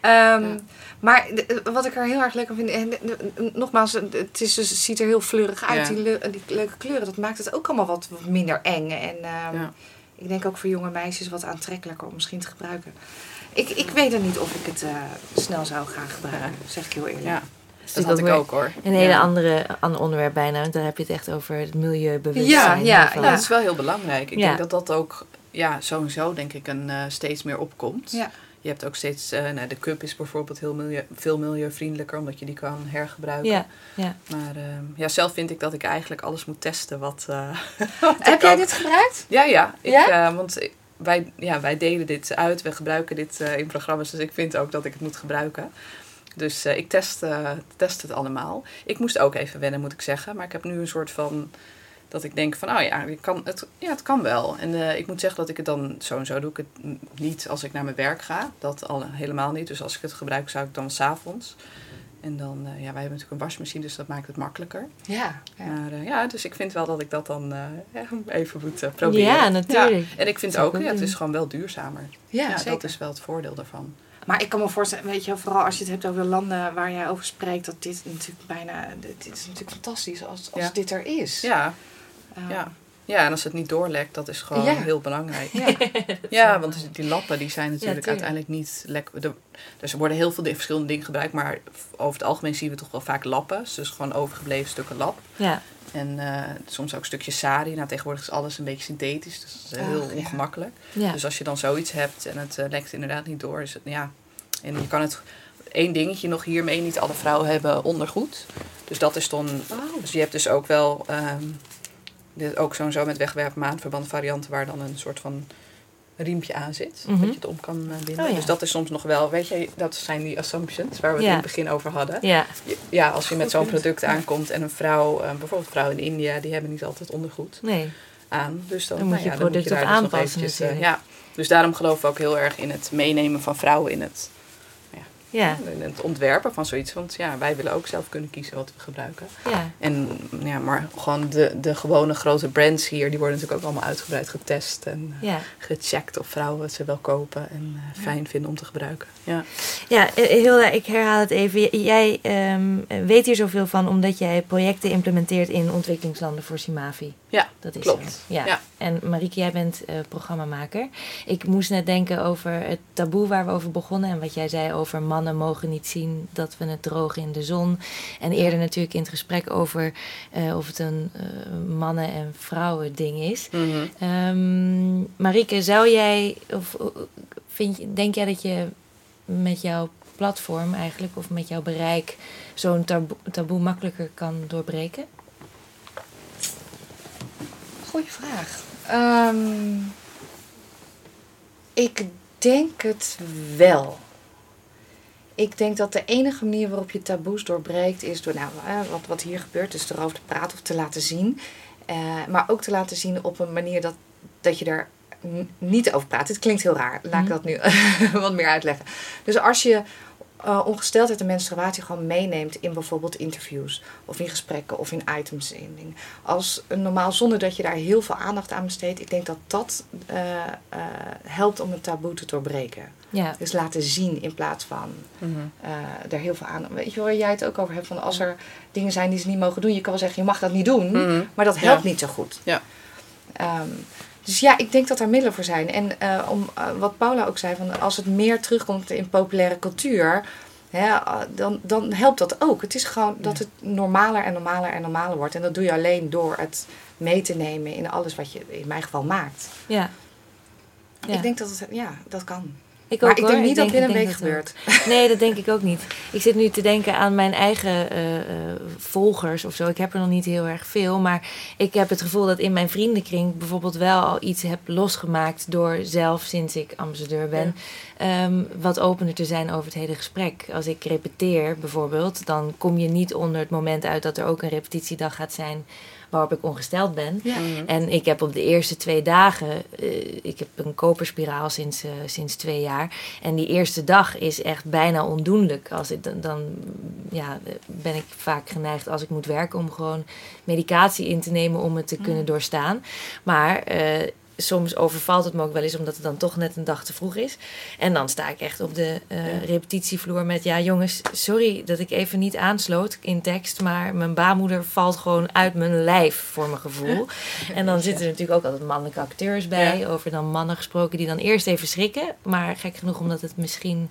ja. Um, maar wat ik er heel erg leuk aan vind, en, nogmaals, het, is dus, het ziet er heel fleurig uit, die, die, leuke kleuren. Dat maakt het ook allemaal wat, minder eng. En um, ik denk ook voor jonge meisjes wat aantrekkelijker om misschien te gebruiken. Ik, ik weet er niet of ik het uh, snel zou gaan gebruiken, zeg ik heel eerlijk. Ja.
Dat had ik ook hoor.
Een hele andere, ander onderwerp bijna. Want dan heb je het echt over het milieubewustzijn.
Ja, ja, ja. dat is wel heel belangrijk. Ik denk dat dat ook ja, sowieso denk ik een, uh, steeds meer opkomt. Ja. Je hebt ook steeds, uh, nou, de cup is bijvoorbeeld heel milieu, veel milieuvriendelijker, omdat je die kan hergebruiken. Ja, ja. Maar uh, ja, zelf vind ik dat ik eigenlijk alles moet testen wat. Uh,
wat Heb jij dit gebruikt?
Ja, ja. Ik, ja? want wij, ja, wij delen dit uit, we gebruiken dit uh, in programma's, dus ik vind ook dat ik het moet gebruiken. Dus uh, ik test, uh, test het allemaal. Ik moest ook even wennen, moet ik zeggen. Maar ik heb nu een soort van. Dat ik denk van, oh ja, je kan, het, ja het kan wel. En ik moet zeggen dat ik het dan zo en zo doe. Ik het niet als ik naar mijn werk ga. Dat al helemaal niet. Dus als ik het gebruik, zou ik dan s'avonds. En dan, uh, ja, wij hebben natuurlijk een wasmachine, dus dat maakt het makkelijker. Ja. ja. Maar uh, ja, dus ik vind wel dat ik dat dan uh, even moet proberen.
Ja, natuurlijk.
Ja. En ik vind ook, ja, het is gewoon wel duurzamer. Ja, ja dat is wel het voordeel daarvan.
Maar ik kan me voorstellen, weet je, vooral als je het hebt over de landen waar jij over spreekt, dat dit natuurlijk bijna, dit is natuurlijk fantastisch als, als dit er is.
Ja. ja. Ja, en als het niet doorlekt, dat is gewoon heel belangrijk. Ja, ja want die lappen die zijn natuurlijk uiteindelijk niet lekker. Dus er worden heel veel verschillende dingen gebruikt, maar over het algemeen zien we toch wel vaak lappen. Dus gewoon overgebleven stukken lap. Ja. En uh, soms ook stukjes sari. Nou, tegenwoordig is alles een beetje synthetisch, dus dat is heel ongemakkelijk. Ja. Dus als je dan zoiets hebt en het uh, lekt inderdaad niet door, is het ja. En je kan het één dingetje nog hiermee. Niet alle vrouwen hebben ondergoed. Dus dat is dan. Oh. Dus je hebt dus ook wel. Um, dit ook zo met wegwerpen maandverband varianten waar dan een soort van riempje aan zit. Dat mhm. je het om kan eh, binden. Oh, Dus dat is soms nog wel, weet je, dat zijn die assumptions waar we het in het begin over hadden. Ja, ja als je met zo'n product aankomt en een vrouw, uh, bijvoorbeeld vrouwen in India, die hebben niet altijd ondergoed nee. aan. Dus dan,
dan moet je nou product op dus aanpassen. Dus
ja, dus daarom geloven we ook heel erg in het meenemen van vrouwen in het ja. Het ontwerpen van zoiets. Want ja, wij willen ook zelf kunnen kiezen wat we gebruiken. Ja. En ja, maar gewoon de, de gewone grote brands hier, die worden natuurlijk ook allemaal uitgebreid getest en ja. gecheckt of vrouwen ze wel kopen en uh, fijn vinden om te gebruiken. Ja,
ja eh, Hilda, ik herhaal het even. Jij um, weet hier zoveel van omdat jij projecten implementeert in ontwikkelingslanden voor Simavi.
Ja,
dat is
klopt.
Ja. En Marieke, jij bent uh, programmamaker. Ik moest net denken over het taboe waar we over begonnen. En wat jij zei over mannen mogen niet zien dat we het drogen in de zon. En eerder natuurlijk in het gesprek over uh, of het een uh, mannen- en vrouwen ding is.
Mm -hmm.
um, Marieke, zou jij, of vind je, denk jij dat je met jouw platform eigenlijk, of met jouw bereik, zo'n taboe, taboe makkelijker kan doorbreken?
Goeie vraag. Um, ik denk het wel. Ik denk dat de enige manier waarop je taboes doorbreekt is door, nou, wat, wat hier gebeurt, dus erover te praten of te laten zien. Uh, maar ook te laten zien op een manier dat, dat je er niet over praat. Het klinkt heel raar. Laat ik dat nu wat meer uitleggen. Dus als je uh, ongesteldheid en menstruatie gewoon meeneemt in bijvoorbeeld interviews of in gesprekken of in items in. Als normaal zonder dat je daar heel veel aandacht aan besteedt. Ik denk dat dat uh, uh, helpt om een taboe te doorbreken.
Ja.
Dus laten zien in plaats van mm -hmm. er heel veel aandacht. Weet je waar jij het ook over hebt van als er dingen zijn die ze niet mogen doen, je kan wel zeggen je mag dat niet doen,
mm -hmm.
maar dat helpt ja. niet zo goed.
Ja.
Um, dus ja, ik denk dat er middelen voor zijn. En uh, om, uh, wat Paula ook zei, van als het meer terugkomt in populaire cultuur, hè, uh, dan, dan helpt dat ook. Het is gewoon dat het normaler en normaler en normaler wordt. En dat doe je alleen door het mee te nemen in alles wat je in mijn geval maakt.
Ja.
ja. Ik denk dat het, ja, dat kan.
Ik
maar
ook,
ik
hoor.
denk niet
ik
dat binnen een week gebeurt.
ook. Nee, dat denk ik ook niet. Ik zit nu te denken aan mijn eigen uh, uh, volgers of zo. Ik heb er nog niet heel erg veel. Maar ik heb het gevoel dat in mijn vriendenkring bijvoorbeeld wel al iets heb losgemaakt. door zelf, sinds ik ambassadeur ben, ja. um, wat opener te zijn over het hele gesprek. Als ik repeteer bijvoorbeeld, dan kom je niet onder het moment uit dat er ook een repetitiedag gaat zijn waarop ik ongesteld ben.
Ja.
En ik heb op de eerste twee dagen, uh, ik heb een koperspiraal sinds, uh, sinds twee jaar. En die eerste dag is echt bijna ondoenlijk. Als ik, dan, dan ja, ben ik vaak geneigd als ik moet werken om gewoon medicatie in te nemen om het te kunnen doorstaan. Maar uh, soms overvalt het me ook wel eens, omdat het dan toch net een dag te vroeg is. En dan sta ik echt op de uh, repetitievloer met... ja jongens, sorry dat ik even niet aansloot in tekst... maar mijn baarmoeder valt gewoon uit mijn lijf, voor mijn gevoel. en dan zitten er natuurlijk ook altijd mannelijke acteurs bij... Ja. over dan mannen gesproken die dan eerst even schrikken. Maar gek genoeg, omdat het misschien...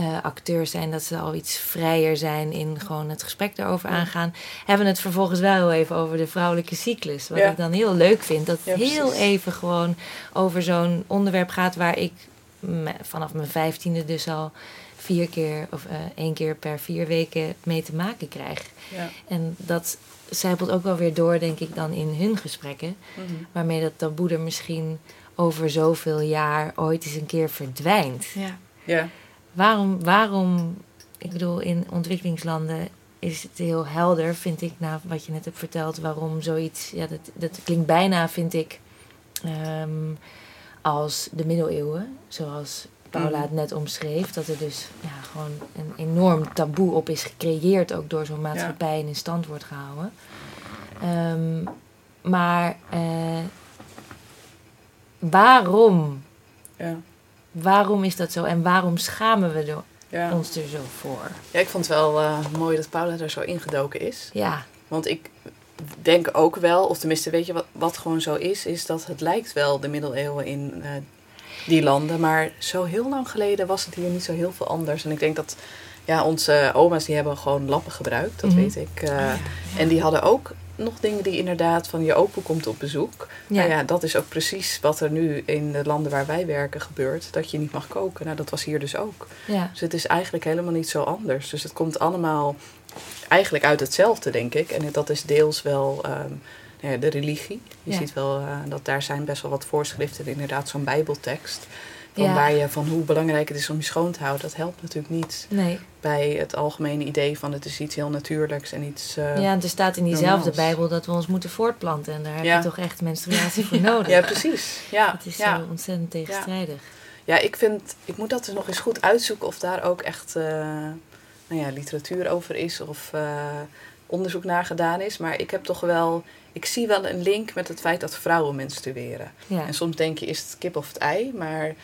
Uh, acteurs zijn, dat ze al iets vrijer zijn in gewoon het gesprek erover aangaan. Hebben we het vervolgens wel heel even over de vrouwelijke cyclus. Wat
ja.
ik dan heel leuk vind. Dat het
Ja,
heel even gewoon over zo'n onderwerp gaat waar ik me- vanaf mijn vijftiende dus al vier keer of eh, één keer per vier weken mee te maken krijg.
Ja.
En dat zijpelt ook wel weer door, denk ik, dan in hun gesprekken.
Mhm.
Waarmee dat taboe er misschien over zoveel jaar ooit eens een keer verdwijnt.
Ja.
Ja.
Waarom, waarom, ik bedoel, in ontwikkelingslanden is het heel helder, vind ik, na wat je net hebt verteld, waarom zoiets, ja, dat, dat klinkt bijna, vind ik, ehm, als de middeleeuwen, zoals Paula het net omschreef, dat er dus ja, gewoon een enorm taboe op is gecreëerd, ook door zo'n maatschappij en in stand wordt gehouden. Ehm, maar eh, waarom
Ja.
Waarom is dat zo en waarom schamen we er
Ja.
ons er zo voor?
ja, ik vond het wel eh, mooi dat Paula er zo ingedoken is.
Ja,
Want ik denk ook wel, of tenminste weet je wat, wat gewoon zo is, is dat het lijkt wel de middeleeuwen in eh, die landen. Maar zo heel lang geleden was het hier niet zo heel veel anders. En ik denk dat ja, onze oma's die hebben gewoon lappen gebruikt, dat
Mhm.
weet ik. Eh, En die hadden ook nog dingen die inderdaad van je opa komt op bezoek.
Ja.
Nou ja, dat is ook precies wat er nu in de landen waar wij werken gebeurt. Dat je niet mag koken. Nou, dat was hier dus ook.
ja,
Dus het is eigenlijk helemaal niet zo anders. Dus het komt allemaal eigenlijk uit hetzelfde, denk ik. En dat is deels wel ehm, nou ja, de religie. Je ziet wel eh, dat daar zijn best wel wat voorschriften. Inderdaad, zo'n bijbeltekst. Van
Ja.
waar je van hoe belangrijk het is om je schoon te houden. Dat helpt natuurlijk niet
nee.
bij het algemene idee van het is iets heel natuurlijks en iets. eh,
ja, en er staat in diezelfde. Bijbel dat we ons moeten voortplanten. En daar heb je toch echt menstruatie voor nodig.
ja, precies. Ja,
Het is
ja.
zo ontzettend tegenstrijdig.
Ja, ik vind, ik moet dat dus nog eens goed uitzoeken of daar ook echt eh, nou ja, literatuur over is of eh, onderzoek naar gedaan is. Maar ik heb toch wel, ik zie wel een link met het feit dat vrouwen menstrueren.
Ja,
En soms denk je, is het kip of het ei? Maar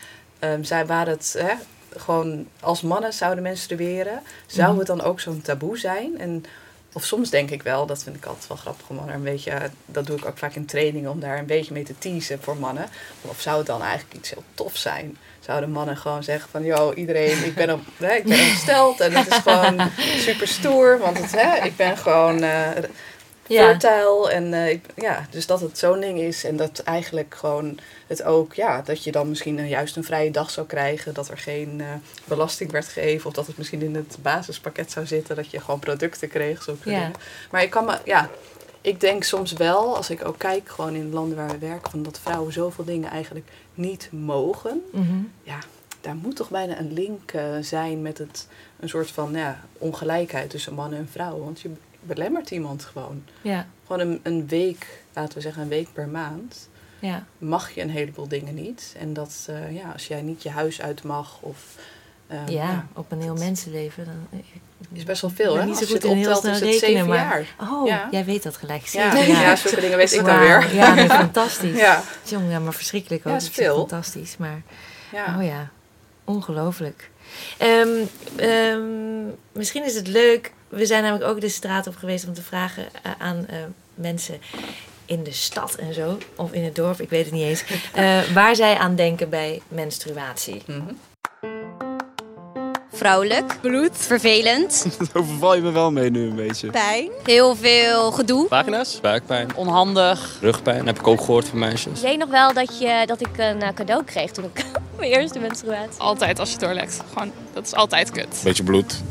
ehm, zij waren het hè, gewoon als mannen zouden menstrueren, zou
Mhm.
het dan ook zo'n taboe zijn? En Of soms denk ik wel, dat vind ik altijd wel grappig om er een beetje, dat doe ik ook vaak in trainingen, om daar een beetje mee te teasen voor mannen. Of zou het dan eigenlijk iets heel tof zijn? Zouden mannen gewoon zeggen van, joh, iedereen, ik ben, op, hè, ik ben opgesteld en het is gewoon super stoer, want het, hè, ik ben gewoon uh, fertile. En uh, ja, dus dat het zo'n ding is en dat eigenlijk gewoon het ook, ja, dat je dan misschien juist een vrije dag zou krijgen, dat er geen uh, belasting werd gegeven of dat het misschien in het basispakket zou zitten, dat je gewoon producten kreeg. Zo ja. Maar ik kan me, ja, ik denk soms wel, als ik ook kijk gewoon in landen waar we werken, van dat vrouwen zoveel dingen eigenlijk niet mogen.
Mm
Ja, daar moet toch bijna een link uh, zijn met het, een soort van ja, ongelijkheid tussen mannen en vrouwen. Want je belemmert iemand gewoon.
Ja.
Gewoon een, een week, laten we zeggen een week per maand
ja.
mag je een heleboel dingen niet. En dat uh, ja, als jij niet je huis uit mag of... Uh,
ja, ja, op een heel mensenleven. Dan,
is best wel veel, hè?
Niet zo
als
goed
je het optelt, is het zeven maar, jaar.
Oh, ja. jij weet dat gelijk.
Ja, ja. ja zulke dingen weet ik dan weer.
Ja, nee, fantastisch.
ja.
Jong, ja, maar verschrikkelijk ook.
Ja, is veel.
Fantastisch, maar...
Ja.
Oh ja, ongelooflijk. Um, um, misschien is het leuk... We zijn namelijk ook de straat op geweest om te vragen uh, aan uh, mensen in de stad en zo, of in het dorp, ik weet het niet eens, uh, waar zij aan denken bij menstruatie.
Mm -hmm.
Vrouwelijk.
Bloed.
Vervelend.
Daar overval je me wel mee nu een beetje.
Pijn. Heel veel gedoe.
Vagina's. Buikpijn.
Onhandig.
Rugpijn. heb ik ook gehoord van meisjes.
Ik weet nog wel dat, je, dat ik een cadeau kreeg toen ik mijn eerste menstruatie.
Altijd als je doorlekt. Gewoon, dat is altijd kut.
Beetje bloed.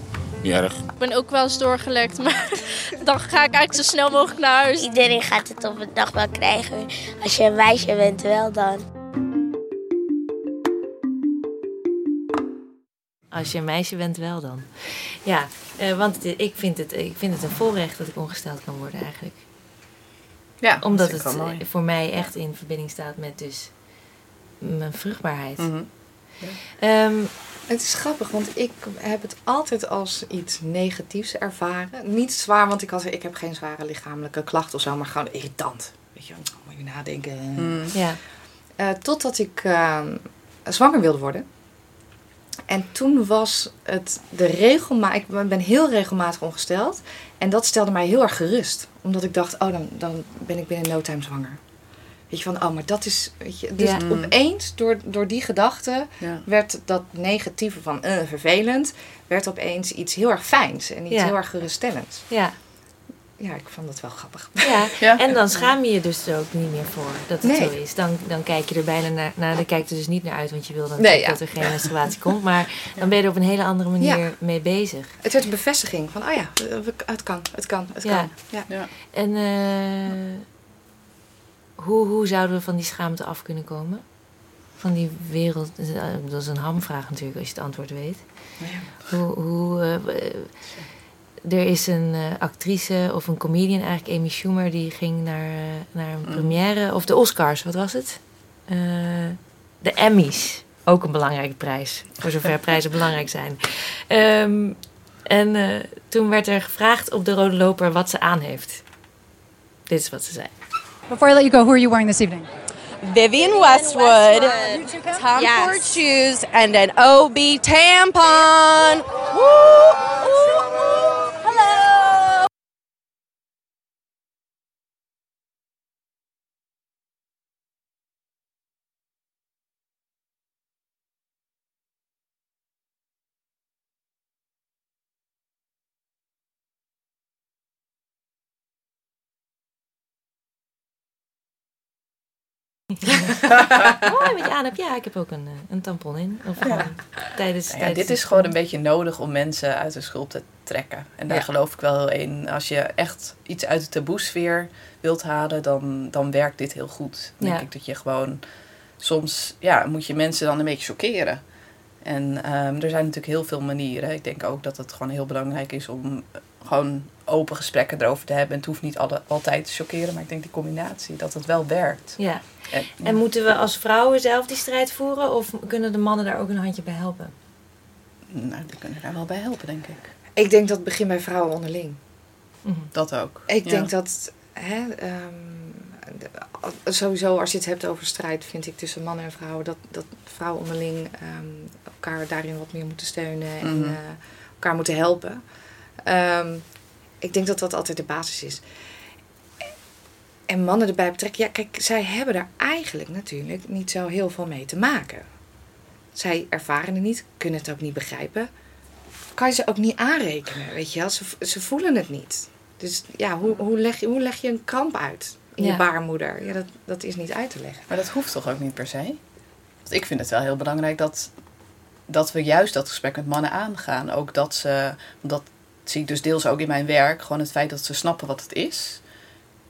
Niet erg.
Ik ben ook wel eens doorgelekt, maar dan ga ik eigenlijk zo snel mogelijk naar huis.
Iedereen gaat het op een dag wel krijgen. Als je een meisje bent, wel dan.
Als je een meisje bent, wel dan. Ja, uh, want het, ik, vind het, ik vind het een voorrecht dat ik ongesteld kan worden eigenlijk.
Ja,
Omdat het mooi. voor mij echt in verbinding staat met dus mijn vruchtbaarheid.
Mm -hmm.
ja. um,
het is grappig, want ik heb het altijd als iets negatiefs ervaren. Niet zwaar, want ik, had, ik heb geen zware lichamelijke klachten of zo, maar gewoon irritant. Weet je, moet je nadenken.
Mm.
Ja.
Uh, totdat ik uh, zwanger wilde worden. En toen was het de regelmaat. Ik ben heel regelmatig ongesteld. En dat stelde mij heel erg gerust. Omdat ik dacht, oh, dan, dan ben ik binnen no time zwanger. Weet je, van, oh, maar dat is... Weet je, dus
Ja.
opeens, door, door die gedachte,
Ja.
werd dat negatieve van eh, vervelend... werd opeens iets heel erg fijns en iets
Ja.
heel erg geruststellends.
Ja.
Ja, ik vond dat wel grappig.
Ja.
Ja.
en dan schaam je je dus er ook niet meer voor dat het
Nee.
zo is. Dan, dan kijk je er bijna naar, nou, dan kijk je er dus niet naar uit, want je wil dan
Nee,
dat er geen menstruatie komt. Maar dan ben je er op een hele andere manier
Ja.
mee bezig.
Het werd een bevestiging van, oh ja, het kan, het kan, het
Ja.
kan. Ja.
Ja.
En eh, hoe, hoe zouden we van die schaamte af kunnen komen? Van die wereld, eh, dat is een hamvraag natuurlijk als je het antwoord weet.
Ja.
Hoe, hoe, eh, eh, er is een actrice of een comedian, eigenlijk Amy Schumer, die ging naar, naar een première, of de Oscars, wat was het? De Emmys, ook een belangrijke prijs, voor zover prijzen belangrijk zijn. Ehm, en toen werd er gevraagd op de rode loper wat ze aan heeft. Dit is wat ze zei.
Before I let you go, who are you wearing this evening?
Vivian Westwood, Tom
Yes.
Ford shoes, and an OB tampon. Woo! Ooh,
Mooi wat je aan hebt. Ja, ik heb ook een, eh, een tampon in. Of gewoon tijdens,
Nou ja,
tijdens
dit is gewoon een beetje nodig om mensen uit de schulp te trekken. En daar
Ja.
geloof ik wel in. Als je echt iets uit de taboesfeer wilt halen, dan, dan werkt dit heel goed. Dan denk
Ja.
ik dat je gewoon... Soms ja, moet je mensen dan een beetje chockeren. En ehm, er zijn natuurlijk heel veel manieren. Ik denk ook dat het gewoon heel belangrijk is om eh, gewoon open gesprekken erover te hebben. En het hoeft niet alle, altijd te chockeren, maar ik denk die combinatie, dat het wel werkt.
Ja.
En,
En moeten we als vrouwen zelf die strijd voeren? Of kunnen de mannen daar ook een handje bij helpen?
nou, die kunnen daar wel bij helpen, denk ik.
Ik denk dat het begint bij vrouwen onderling.
Dat ook.
Ik
Ja.
denk dat hè, ehm, sowieso als je het hebt over strijd, vind ik tussen mannen en vrouwen, dat, dat vrouwen onderling ehm, elkaar daarin wat meer moeten steunen en
Mhm.
eh, elkaar moeten helpen. Ehm, Ik denk dat dat altijd de basis is. En mannen erbij betrekken. Ja, kijk, zij hebben er eigenlijk natuurlijk niet zo heel veel mee te maken. Zij ervaren het niet, kunnen het ook niet begrijpen. Kan je ze ook niet aanrekenen, weet je wel? Ze, ze voelen het niet. Dus ja, hoe, hoe, leg, je, hoe leg je een kramp uit in je
Ja.
baarmoeder? Ja, dat, dat is niet uit te leggen.
Maar dat hoeft toch ook niet per se? Want ik vind het wel heel belangrijk dat, dat we juist dat gesprek met mannen aangaan. Ook dat ze, want dat zie ik dus deels ook in mijn werk, gewoon het feit dat ze snappen wat het is.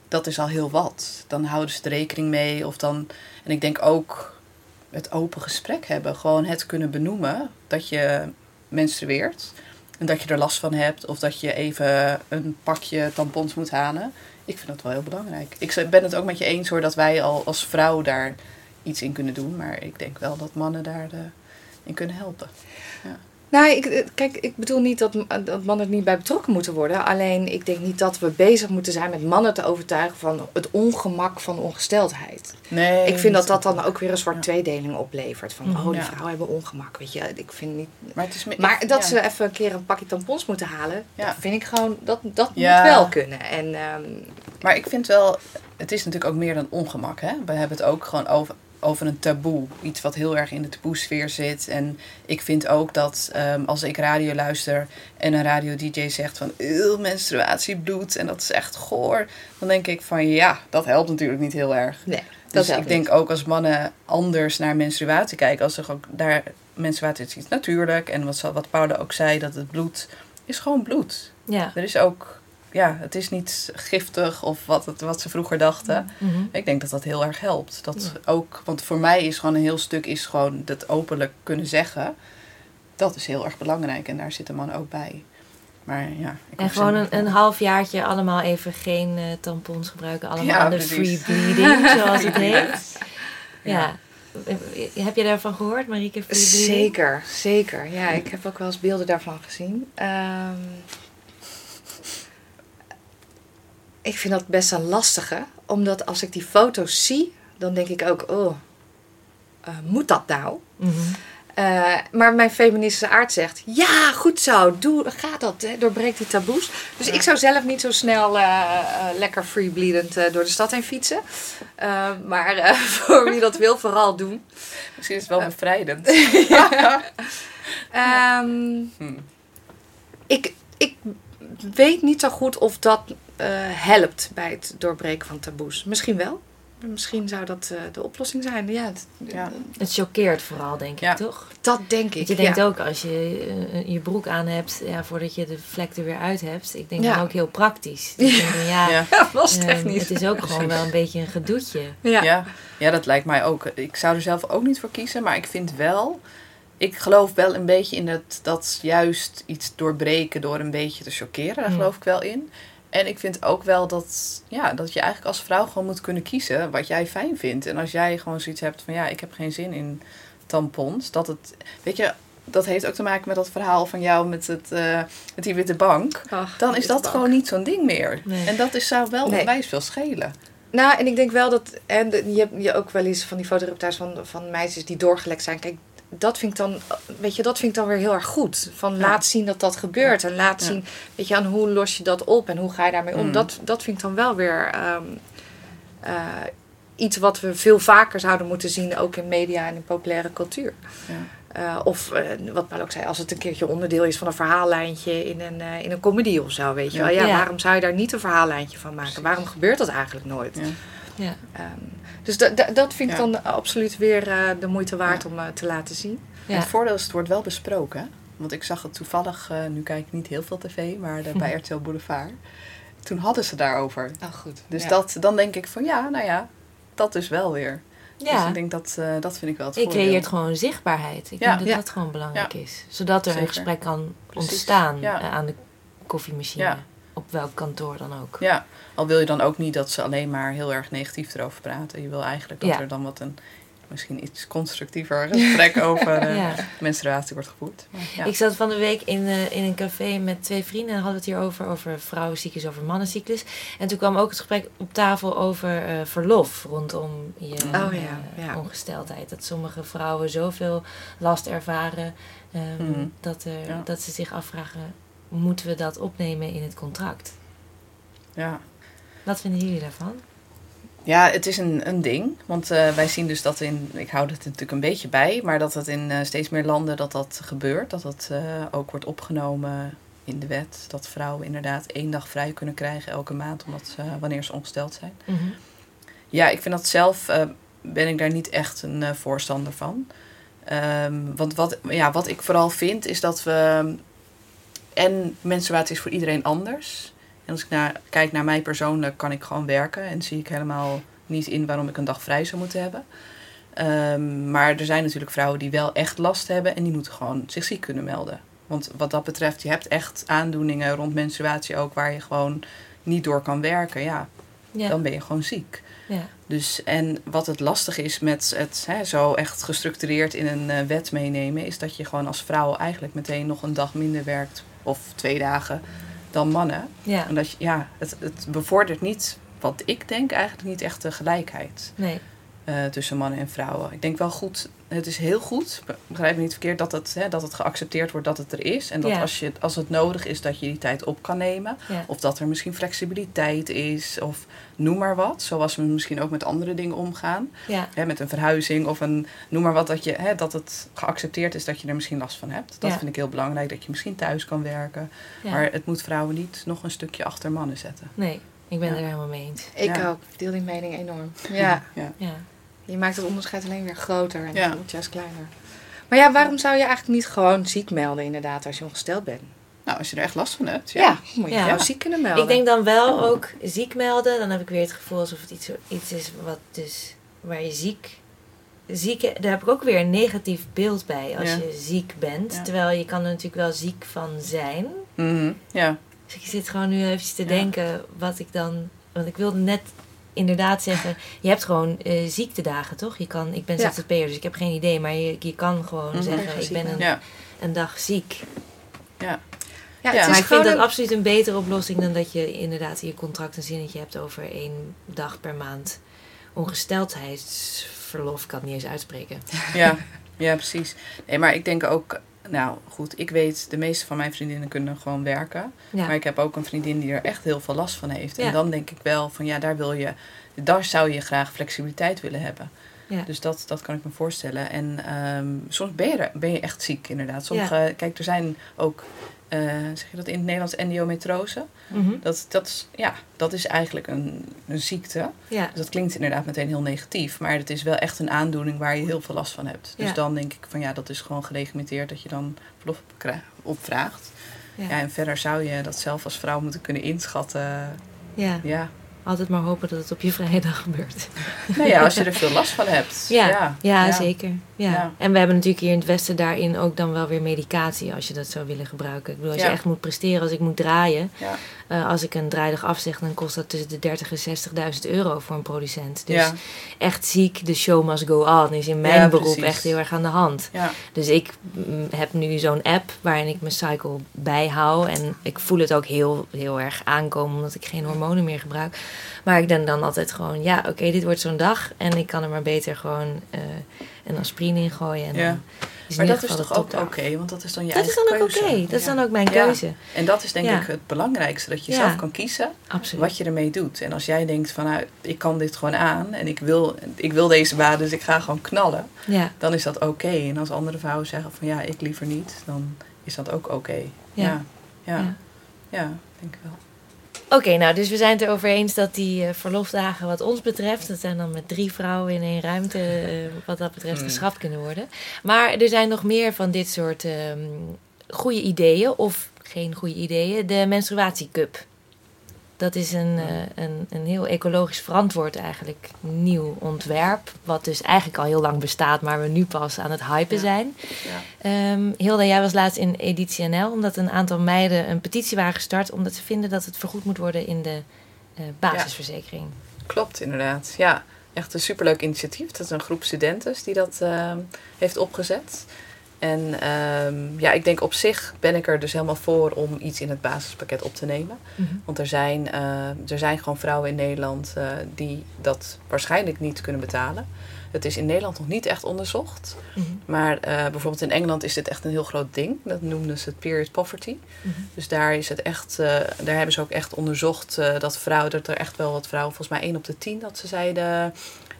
Dat is al heel wat. Dan houden ze er rekening mee. Of dan, en ik denk ook het open gesprek hebben. Gewoon het kunnen benoemen dat je menstrueert. En dat je er last van hebt. Of dat je even een pakje tampons moet halen. Ik vind dat wel heel belangrijk. Ik ben het ook met je eens hoor dat wij al als vrouw daar iets in kunnen doen. Maar ik denk wel dat mannen daar eh, kunnen helpen.
Nou, ik, eh, kijk, ik bedoel niet dat, dat mannen er niet bij betrokken moeten worden. Alleen ik denk niet dat we bezig moeten zijn met mannen te overtuigen van het ongemak van ongesteldheid.
Nee,
ik vind dat
dat-
dan ook weer een soort tweedeling oplevert. Van,
Mhm.
oh, die
Ja.
vrouwen hebben ongemak, weet je. Ik vind niet...
Maar, het is me-
Maar dat
ja.
ze even een keer een pakje tampons moeten halen, dat vind ik gewoon, dat, dat
Ja.
moet wel kunnen. En, ehm,
Maar ik vind wel, het is natuurlijk ook meer dan ongemak. Hè? We hebben het ook gewoon over, over een taboe. Iets wat heel erg in de taboe-sfeer zit. En ik vind ook dat ehm, als ik radio luister en een radio-dj zegt van "Eeuw, menstruatiebloed en dat is echt goor. Dan denk ik van ja, dat helpt natuurlijk niet heel erg.
Nee,
dus ik denk ook als mannen anders naar menstruatie kijken. Als ze ook daar, menstruatie is iets natuurlijk. En wat, wat Paula ook zei, dat het bloed is gewoon bloed.
Ja.
Er is ook, ja, het is niet giftig of wat, het, wat ze vroeger dachten.
Mhm.
Ik denk dat dat heel erg helpt. Dat ook, want voor mij is gewoon een heel stuk is gewoon dat openlijk kunnen zeggen. Dat is heel erg belangrijk en daar zit de man ook bij. Maar ja. ik
En gewoon een, een halfjaartje allemaal even geen eh, tampons gebruiken. Allemaal de free bleeding, zoals het heet. Ja. Heb je daarvan gehoord, Marieke? Free bleeding?
Zeker, zeker. Ja, ik heb ook wel eens beelden daarvan gezien. Ehm, ik vind dat best een lastige, omdat als ik die foto's zie, dan denk ik ook, oh, eh, moet dat nou?
Mhm.
Eh, maar mijn feministische aard zegt, ja, goed zo, doe, ga dat, hè, doorbreek die taboes. Dus ik zou zelf niet zo snel eh, lekker freebleedend door de stad heen fietsen. Maar voor wie dat wil, vooral doen.
Misschien is het wel bevrijdend.
Ehm, ik, ik weet niet zo goed of dat eh, helpt bij het doorbreken van taboes. Misschien wel. Misschien zou dat eh, de oplossing zijn. Ja, het,
Het choqueert vooral, denk ik, toch?
Dat denk ik.
Want je denkt
ja.
ook, als je eh, je broek aan hebt, ja, voordat je de vlek er weer uit hebt. Ik denk
Ja.
dan ook heel praktisch. Dus ja,
Ja.
was
ehm,
technisch.
het is ook gewoon wel een beetje een gedoetje.
Ja. ja. dat lijkt mij ook. Ik zou er zelf ook niet voor kiezen, maar ik vind wel. Ik geloof wel een beetje in dat, dat juist iets doorbreken door een beetje te choqueren. Daar geloof ik wel in. En ik vind ook wel dat, ja, dat je eigenlijk als vrouw gewoon moet kunnen kiezen wat jij fijn vindt. En als jij gewoon zoiets hebt van ja, ik heb geen zin in tampons. Dat het, weet je, dat heeft ook te maken met dat verhaal van jou met, het, eh, met die witte bank.
Ach,
Dan is dat
bank.
gewoon niet zo'n ding meer.
Nee.
En dat is, zou wel
Nee.
onwijs veel schelen.
Nou, en ik denk wel dat. En je hebt je ook wel eens van die fotoreportages van, van meisjes die doorgelekt zijn. Kijk, dat vind ik dan. Weet je, dat vind ik dan weer heel erg goed. Van laat zien dat dat gebeurt. En laat zien, weet je, aan hoe los je dat op en hoe ga je daarmee om.
Mm.
Dat, dat vind ik dan wel weer. ehm, eh, iets wat we veel vaker zouden moeten zien, ook in media en in populaire cultuur.
Ja.
Eh, of eh, wat Paul ook zei, als het een keertje onderdeel is van een verhaallijntje in een, eh, in een comedy of zo, weet je
Ja.
wel. Ja,
Ja.
waarom zou je daar niet een verhaallijntje van maken? Waarom gebeurt dat eigenlijk nooit?
Ja.
Ja.
Ehm, dus da- da- dat vind ik
Ja.
dan absoluut weer eh, de moeite waard om eh, te laten zien.
En het voordeel is, het wordt wel besproken. hè? Want ik zag het toevallig, eh, nu kijk ik niet heel veel tv, maar de- bij RTL Boulevard. Toen hadden ze daarover.
Oh, goed.
Dus
Ja.
dat, dan denk ik van ja, nou ja, dat dus wel weer.
Ja.
Dus ik denk dat, eh, dat vind ik wel het
Je
voordeel.
creëert gewoon zichtbaarheid. Ik
Ja.
denk dat
Ja.
dat gewoon belangrijk
Ja.
is. Zodat er een gesprek kan
Precies.
ontstaan
Ja.
aan de koffiemachine. Op welk kantoor dan ook.
Ja, al wil je dan ook niet dat ze alleen maar heel erg negatief erover praten. Je wil eigenlijk dat
Ja.
er dan wat een misschien iets constructiever gesprek over eh,
Ja.
menstruatie wordt gevoerd. Maar, ja.
Ik zat van de week in, eh, in een café met twee vrienden en hadden we het hier over, over vrouwencyclus, over mannencyclus. En toen kwam ook het gesprek op tafel over eh, verlof rondom je
Oh ja, ja.
ongesteldheid. Dat sommige vrouwen zoveel last ervaren ehm,
Mhm.
er, dat ze zich afvragen, moeten we dat opnemen in het contract?
Ja.
Wat vinden jullie daarvan?
Ja, het is een, een ding. Want uh, wij zien dus dat in, ik hou het natuurlijk een beetje bij, maar dat het in uh, steeds meer landen dat dat gebeurt. Dat dat uh, ook wordt opgenomen in de wet. Dat vrouwen inderdaad één dag vrij kunnen krijgen elke maand, omdat ze, wanneer ze ongesteld zijn.
Mm -hmm.
Ja, ik vind dat zelf, ben ik daar niet echt een voorstander van. Um, want wat, ja, wat ik vooral vind, is dat we... En menstruatie is voor iedereen anders. En als ik naar, kijk naar mij persoonlijk, kan ik gewoon werken. En zie ik helemaal niet in waarom ik een dag vrij zou moeten hebben. Um, maar er zijn natuurlijk vrouwen die wel echt last hebben. En die moeten gewoon zich ziek kunnen melden. Want wat dat betreft, je hebt echt aandoeningen rond menstruatie ook... waar je gewoon niet door kan werken. Ja,
ja.
dan ben je gewoon ziek.
Ja.
Dus, en wat het lastig is met het hè, zo echt gestructureerd in een uh, wet meenemen... is dat je gewoon als vrouw eigenlijk meteen nog een dag minder werkt... of twee dagen dan mannen.
Ja.
En dat je, ja, het, het bevordert niet, wat ik denk, eigenlijk niet echt de gelijkheid
nee.
Uh, tussen mannen en vrouwen. Ik denk wel goed, het is heel goed, begrijp me niet verkeerd, dat het, hè, dat het geaccepteerd wordt dat het er is. En dat
Ja.
als, je, als het nodig is, dat je die tijd op kan nemen.
Ja.
Of dat er misschien flexibiliteit is, of noem maar wat. Zoals we misschien ook met andere dingen omgaan.
Ja.
Hè, met een verhuizing of een, noem maar wat, dat, je, hè, dat het geaccepteerd is dat je er misschien last van hebt. Dat
Ja.
vind ik heel belangrijk, dat je misschien thuis kan werken.
Ja.
Maar het moet vrouwen niet nog een stukje achter mannen zetten.
Nee, ik ben
Ja.
er helemaal mee eens.
Ik
Ja.
ook. Ik deel die mening enorm. Ja.
Ja.
Je maakt het onderscheid alleen weer groter en
Ja.
het wordt juist kleiner. Maar ja, waarom zou je eigenlijk niet gewoon ziek melden inderdaad als je ongesteld bent?
Nou, als je er echt last van hebt.
Ja,
Ja.
moet je
Ja.
jou ziek kunnen melden.
Ik denk dan wel ook ziek melden. Dan heb ik weer het gevoel alsof het iets, iets is wat dus, waar je ziek... ziek daar heb ik ook weer een negatief beeld bij als
Ja.
je ziek bent.
Ja.
Terwijl je kan er natuurlijk wel ziek van zijn.
Mhm, ja.
Dus ik zit gewoon nu even te
Ja.
denken wat ik dan... Want ik wilde net inderdaad zeggen... Je hebt gewoon eh, ziektedagen, toch? Je kan, ik ben
Ja.
ZZP'er, dus ik heb geen idee. Maar je, je kan gewoon
Mhm.
zeggen, ik ben een,
Ja.
een dag ziek.
Ja.
ja,
Ja,
het is
maar ik vind
gewoon
dat
een-
absoluut een betere oplossing dan dat je inderdaad in je contract een zinnetje hebt over één dag per maand ongesteldheidsverlof. Ik kan het niet eens uitspreken.
Ja, ja, precies. Nee, maar ik denk ook, nou goed, ik weet, de meeste van mijn vriendinnen kunnen gewoon werken.
Ja.
Maar ik heb ook een vriendin die er echt heel veel last van heeft.
Ja.
En dan denk ik wel van ja, daar wil je, daar zou je graag flexibiliteit willen hebben.
Ja.
Dus dat, dat kan ik me voorstellen. En ehm, soms ben je, er, ben je echt ziek, inderdaad. Sommige, kijk, er zijn ook, zeg je dat in het Nederlands, endometrose.
Mhm.
Dat, dat, is, ja, dat is eigenlijk een, een ziekte.
Ja.
Dus dat klinkt inderdaad meteen heel negatief. Maar het is wel echt een aandoening waar je heel veel last van hebt. Dus
Ja.
dan denk ik van ja, dat is gewoon geregimenteerd dat je dan verlof opvraagt.
Ja.
Ja. en verder zou je dat zelf als vrouw moeten kunnen inschatten.
Ja.
Ja.
Altijd maar hopen dat het op je vrije dag gebeurt.
Nou ja, als je er veel last van hebt.
Ja,
Ja,
ja,
ja.
zeker. Ja.
Ja.
En we hebben natuurlijk hier in het Westen daarin ook dan wel weer medicatie als je dat zou willen gebruiken. Ik bedoel, als
Ja.
je echt moet presteren, als ik moet draaien.
Ja.
eh, als ik een draaidag afzeg, dan kost dat tussen de 30 en 60.000 euro voor een producent. Dus
Ja.
echt ziek, de show must go on is in mijn
Ja,
beroep
precies.
echt heel erg aan de hand.
Ja.
Dus ik mm, heb nu zo'n app waarin ik mijn cycle bijhoud. En ik voel het ook heel, heel erg aankomen omdat ik geen hormonen meer gebruik. Maar ik denk dan altijd gewoon, ja, oké, dit wordt zo'n dag. En ik kan er maar beter gewoon eh, een aspirine in gooien. En
Ja.
is
Maar dat is toch ook oké, want dat is dan je
Dat is
eigen
dan ook
keuze.
oké, dat is dan ook mijn keuze.
En dat is denk ik het belangrijkste, dat je zelf kan kiezen
Absoluut.
wat je ermee doet. En als jij denkt van nou, ik kan dit gewoon aan en ik wil, ik wil deze baan, dus ik ga gewoon knallen.
Ja.
Dan is dat oké. En als andere vrouwen zeggen van ja, ik liever niet, dan is dat ook oké.
Ja.
Ja. Ja.
Ja.
Ja. denk ik wel.
Oké, nou, dus we zijn het erover eens dat die eh, verlofdagen wat ons betreft, dat zijn dan met drie vrouwen in één ruimte, eh, wat dat betreft
Hmm.
geschrapt kunnen worden. Maar er zijn nog meer van dit soort ehm goede ideeën, of geen goede ideeën. De menstruatiecup. Dat is een, eh, een, een heel ecologisch verantwoord eigenlijk nieuw ontwerp. Wat dus eigenlijk al heel lang bestaat, maar we nu pas aan het hypen zijn.
Ja.
Ehm, Hilda, jij was laatst in Editie NL omdat een aantal meiden een petitie waren gestart omdat ze vinden dat het vergoed moet worden in de eh, basisverzekering.
Klopt, inderdaad. Ja, echt een superleuk initiatief. Dat is een groep studenten die dat eh, heeft opgezet. En ehm, ja, ik denk op zich ben ik er dus helemaal voor om iets in het basispakket op te nemen.
Mhm.
Want er zijn, eh, er zijn gewoon vrouwen in Nederland eh, die dat waarschijnlijk niet kunnen betalen. Het is in Nederland nog niet echt onderzocht.
Mhm.
Maar eh, bijvoorbeeld in Engeland is dit echt een heel groot ding. Dat noemden ze het period poverty.
Mhm.
Dus daar, is het echt, eh, daar hebben ze ook echt onderzocht dat vrouwen, dat er echt wel wat vrouwen, volgens mij 1 op de 10, dat ze zeiden,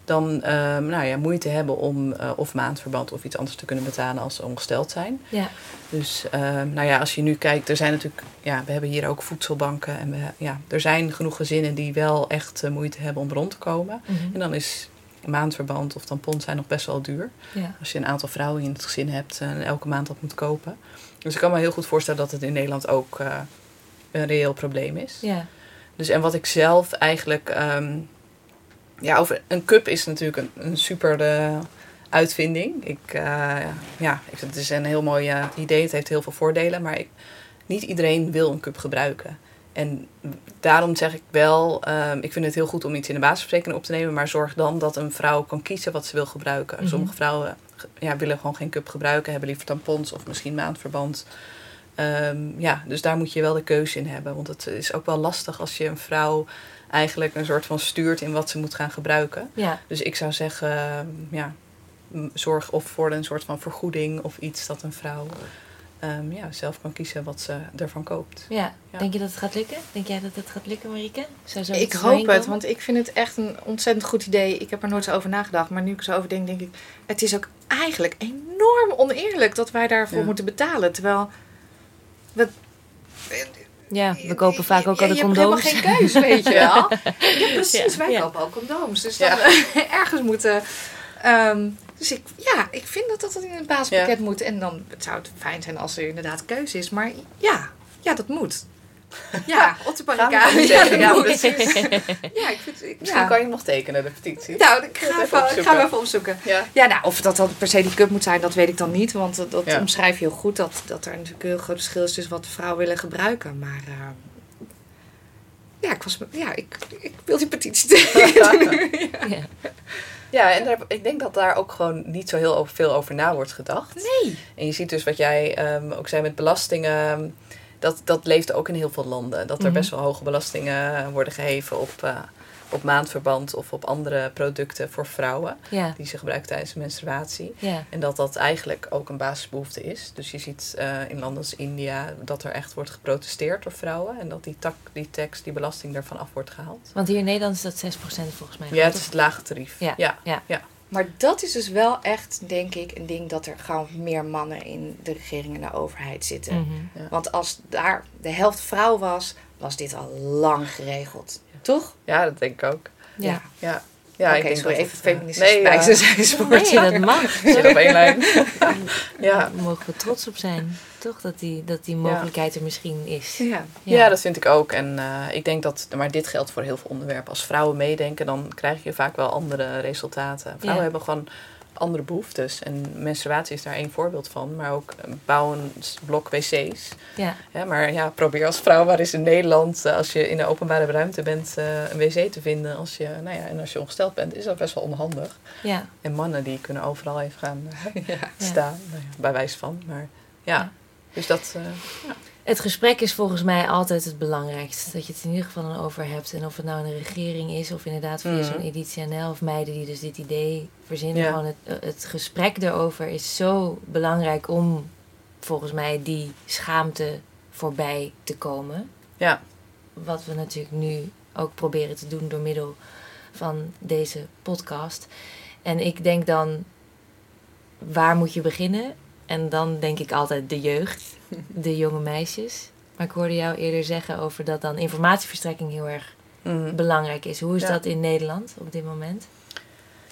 dan ehm, nou ja, moeite hebben om eh, of maandverband of iets anders te kunnen betalen als ze ongesteld zijn.
Ja.
Dus ehm, nou ja, als je nu kijkt, er zijn natuurlijk, ja, we hebben hier ook voedselbanken. En we, ja, er zijn genoeg gezinnen die wel echt eh, moeite hebben om rond te komen.
Mhm.
En dan is maandverband of tampons zijn nog best wel duur.
Ja.
Als je een aantal vrouwen in het gezin hebt en elke maand dat moet kopen. Dus ik kan me heel goed voorstellen dat het in Nederland ook eh, een reëel probleem is.
Ja.
Dus en wat ik zelf eigenlijk. ehm, ja, over een cup is natuurlijk een, een super eh, uitvinding. Ik, eh, ja, ik, het is een heel mooi eh, idee. Het heeft heel veel voordelen. Maar ik, niet iedereen wil een cup gebruiken. En daarom zeg ik wel, ehm, ik vind het heel goed om iets in de basisverzekering op te nemen. Maar zorg dan dat een vrouw kan kiezen wat ze wil gebruiken.
Mhm.
Sommige vrouwen ja, willen gewoon geen cup gebruiken. Hebben liever tampons of misschien maandverband. Ehm, ja, dus daar moet je wel de keuze in hebben. Want het is ook wel lastig als je een vrouw eigenlijk een soort van stuurt in wat ze moet gaan gebruiken.
Ja.
Dus ik zou zeggen, ehm, ja, zorg of voor een soort van vergoeding of iets dat een vrouw ehm, ja, zelf kan kiezen wat ze ervan koopt.
Ja.
Ja.
Denk je dat het gaat lukken? Denk jij dat het gaat lukken, Marieke? Zou zo
Ik hoop het, want ik vind het echt een ontzettend goed idee. Ik heb er nooit zo over nagedacht, maar nu ik er zo over denk, denk ik... Het is ook eigenlijk enorm oneerlijk dat wij daarvoor
Ja.
moeten betalen. Terwijl, we,
Ja, we kopen vaak ook
ja,
al de
je hebt
condooms.
helemaal geen keus, weet je wel. Ja, precies.
Ja.
Wij
Ja.
kopen ook condooms. Dus dan ergens moeten... ehm, dus ik, ja, ik vind dat dat in een basispakket moet. En dan het zou het fijn zijn als er inderdaad keuze is. Maar ja, ja dat moet. Ja, op de
Gaan
barricade. Ja,
precies.
Ja, ik vind... Ik,
Misschien
ja.
kan je nog tekenen, de petitie.
Nou, ik ga,
Even
even, ik
opzoeken.
ga hem even opzoeken.
Ja.
Ja, nou, of dat dan per se die cup moet zijn, dat weet ik dan niet. Want dat, omschrijf je heel goed. Dat, dat er natuurlijk een heel groot verschil is tussen wat vrouwen willen gebruiken. Maar eh, ja, ik, was, ja ik, ik wil die petitie tekenen. ja.
Ja, en daar, ik denk dat daar ook gewoon niet zo heel veel over na wordt gedacht.
Nee.
En je ziet dus wat jij ehm, ook zei met belastingen. Dat, dat leeft ook in heel veel landen. Dat er
Mhm.
best wel hoge belastingen worden geheven op, eh, op maandverband of op andere producten voor vrouwen.
Ja.
Die ze gebruiken tijdens de menstruatie.
Ja.
En dat dat eigenlijk ook een basisbehoefte is. Dus je ziet eh, in landen als India dat er echt wordt geprotesteerd door vrouwen. En dat die, tak, die tax, die belasting daarvan af wordt gehaald.
Want hier in Nederland is dat 6% volgens mij.
Ja, het is het lage tarief.
Ja.
ja.
ja.
Maar dat is dus wel echt, denk ik, een ding dat er gewoon meer mannen in de regering en de overheid zitten.
Mhm.
Ja.
Want als daar de helft vrouw was, was dit al lang geregeld. Toch?
Ja, dat denk ik ook.
Ja.
Ja, ja ik denk
sorry,
dat
even
het, eh,
feministisch
nee, ja.
ze zijn sport.
Nee, dat mag.
Zit op één lijn. ja.
Daar mogen we trots op zijn. Toch? Dat die, dat die mogelijkheid er misschien is.
Ja.
Ja. dat vind ik ook. En eh, ik denk dat, maar dit geldt voor heel veel onderwerpen. Als vrouwen meedenken, dan krijg je vaak wel andere resultaten. Vrouwen
Ja.
hebben gewoon andere behoeftes. En menstruatie is daar één voorbeeld van. Maar ook eh, bouwen blok wc's.
Ja.
Ja, maar ja, probeer als vrouw waar is in Nederland, eh, als je in de openbare ruimte bent, eh, een wc te vinden. Als je, nou ja, en als je ongesteld bent, is dat best wel onhandig.
Ja.
En mannen die kunnen overal even gaan
Ja.
staan, nou ja, bij wijze van. Maar ja,
Ja.
dus dat... ja.
Het gesprek is volgens mij altijd het belangrijkst. Dat je het in ieder geval dan over hebt. En of het nou een regering is of inderdaad via
Mhm.
zo'n editie NL of meiden die dus dit idee verzinnen.
Ja.
Gewoon het, het gesprek erover is zo belangrijk om volgens mij die schaamte voorbij te komen.
Ja.
Wat we natuurlijk nu ook proberen te doen door middel van deze podcast. En ik denk dan, waar moet je beginnen? En dan denk ik altijd de jeugd, de jonge meisjes. Maar ik hoorde jou eerder zeggen over dat dan informatieverstrekking heel erg
Mhm.
belangrijk is. Hoe is
Ja.
dat in Nederland op dit moment?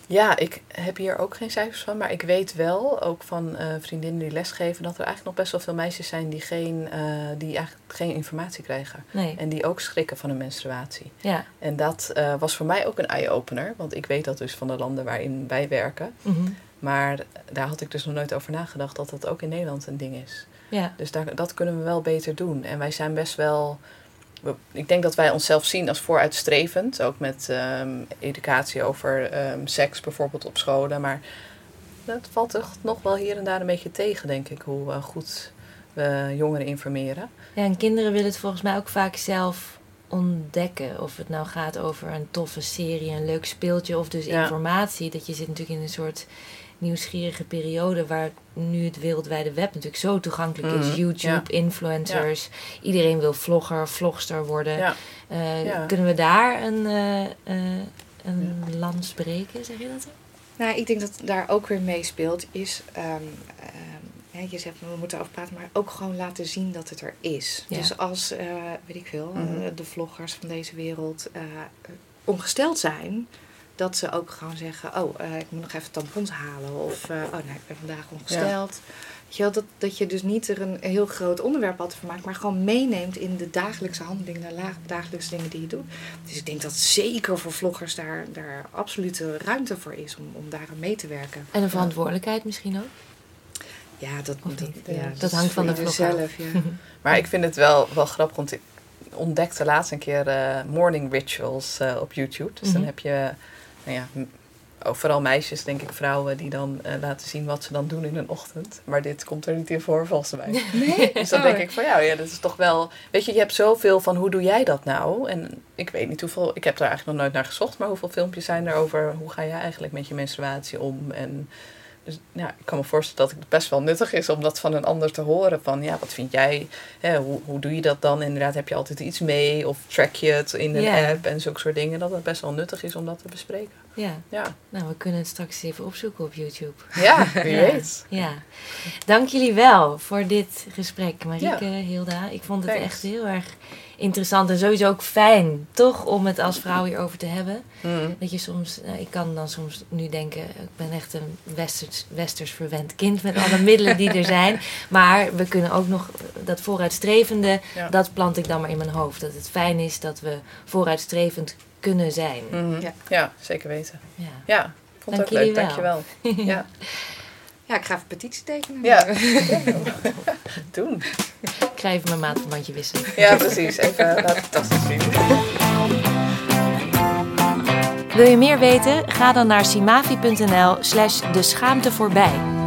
Ja, ik heb hier ook geen cijfers van, maar ik weet wel, ook van eh, vriendinnen die lesgeven, dat er eigenlijk nog best wel veel meisjes zijn die, geen, eh, die eigenlijk geen informatie krijgen.
Nee.
En die ook schrikken van een menstruatie.
Ja.
En dat eh, was voor mij ook een eye-opener, want ik weet dat dus van de landen waarin wij werken.
Mhm.
Maar daar had ik dus nog nooit over nagedacht dat dat ook in Nederland een ding is.
Ja.
Dus daar, dat kunnen we wel beter doen. En wij zijn best wel. we- Ik denk dat wij onszelf zien als vooruitstrevend. Ook met ehm, educatie over ehm, seks bijvoorbeeld op scholen. Maar dat valt toch nog wel hier en daar een beetje tegen, denk ik, hoe uh, goed we jongeren informeren.
Ja, en kinderen willen het volgens mij ook vaak zelf ontdekken. Of het nou gaat over een toffe serie, een leuk speeltje of dus informatie. Dat je zit natuurlijk in een soort nieuwsgierige periode waar nu het wereldwijde web natuurlijk zo toegankelijk is. Mhm. YouTube, influencers. Iedereen wil vlogger, vlogster worden. Uh, kunnen we daar een, uh, uh, een lans breken, zeg je dat?
Nou, ik denk dat daar ook weer meespeelt is... Um, je zegt, we moeten erover praten, maar ook gewoon laten zien dat het er is. Dus als, weet ik veel, mhm. de vloggers van deze wereld ongesteld zijn dat ze ook gewoon zeggen: Oh, uh, ik moet nog even tampons halen. Of uh, oh, nee, ik ben vandaag ongesteld. Ja. dat, dat je dus niet er een heel groot onderwerp had van maakt, maar gewoon meeneemt in de dagelijkse handelingen, de dagelijkse dingen die je doet. Dus ik denk dat zeker voor vloggers daar, daar absolute ruimte voor is om, om daar aan mee te werken.
En een verantwoordelijkheid misschien ook?
Ja, dat, dat,
ja, dat, hangt van de vlogger zelf. Ja.
maar ik vind het wel, wel grappig, want ik ontdekte laatst een keer uh, morning rituals op YouTube. Dus dan mhm. heb je nou ja, ook vooral meisjes, denk ik, vrouwen die dan uh, laten zien wat ze dan doen in een ochtend. Maar dit komt er niet in voor, volgens mij. Nee? dus dan denk oh. ik van ja, ja, dat is toch wel. Weet je, je hebt zoveel van hoe doe jij dat nou? En ik weet niet hoeveel, ik heb daar eigenlijk nog nooit naar gezocht, maar hoeveel filmpjes zijn er over hoe ga jij eigenlijk met je menstruatie om? En dus ja, ik kan me voorstellen dat het best wel nuttig is om dat van een ander te horen. Van ja, wat vind jij? Hè, hoe, hoe doe je dat dan? Inderdaad, heb je altijd iets mee? Of track je het in een app en zulke soort dingen? Dat het best wel nuttig is om dat te bespreken.
Ja. ja. Nou, we kunnen het straks even opzoeken op YouTube.
Ja, wie weet.
Ja. Dank jullie wel voor dit gesprek, Marieke, Hilda. Ik vond het echt heel erg interessant en sowieso ook fijn, toch, om het als vrouw hierover te hebben. Mm. Dat je soms, nou, ik kan dan soms nu denken, ik ben echt een westers, westers verwend kind met alle middelen die er zijn. Maar we kunnen ook nog dat vooruitstrevende, dat plant ik dan maar in mijn hoofd. Dat het fijn is dat we vooruitstrevend kunnen zijn.
Mhm. ja. ja. zeker weten. Ja, ja vond het ook leuk. Wel. Dankjewel. ja.
Ja, ik ga even petitie tekenen.
Ja, doen.
Ik ga even mijn maatverbandje wisselen.
Ja, precies. Even laten fantastisch zien.
Wil je meer weten? Ga dan naar simavi.nl slash de schaamte voorbij.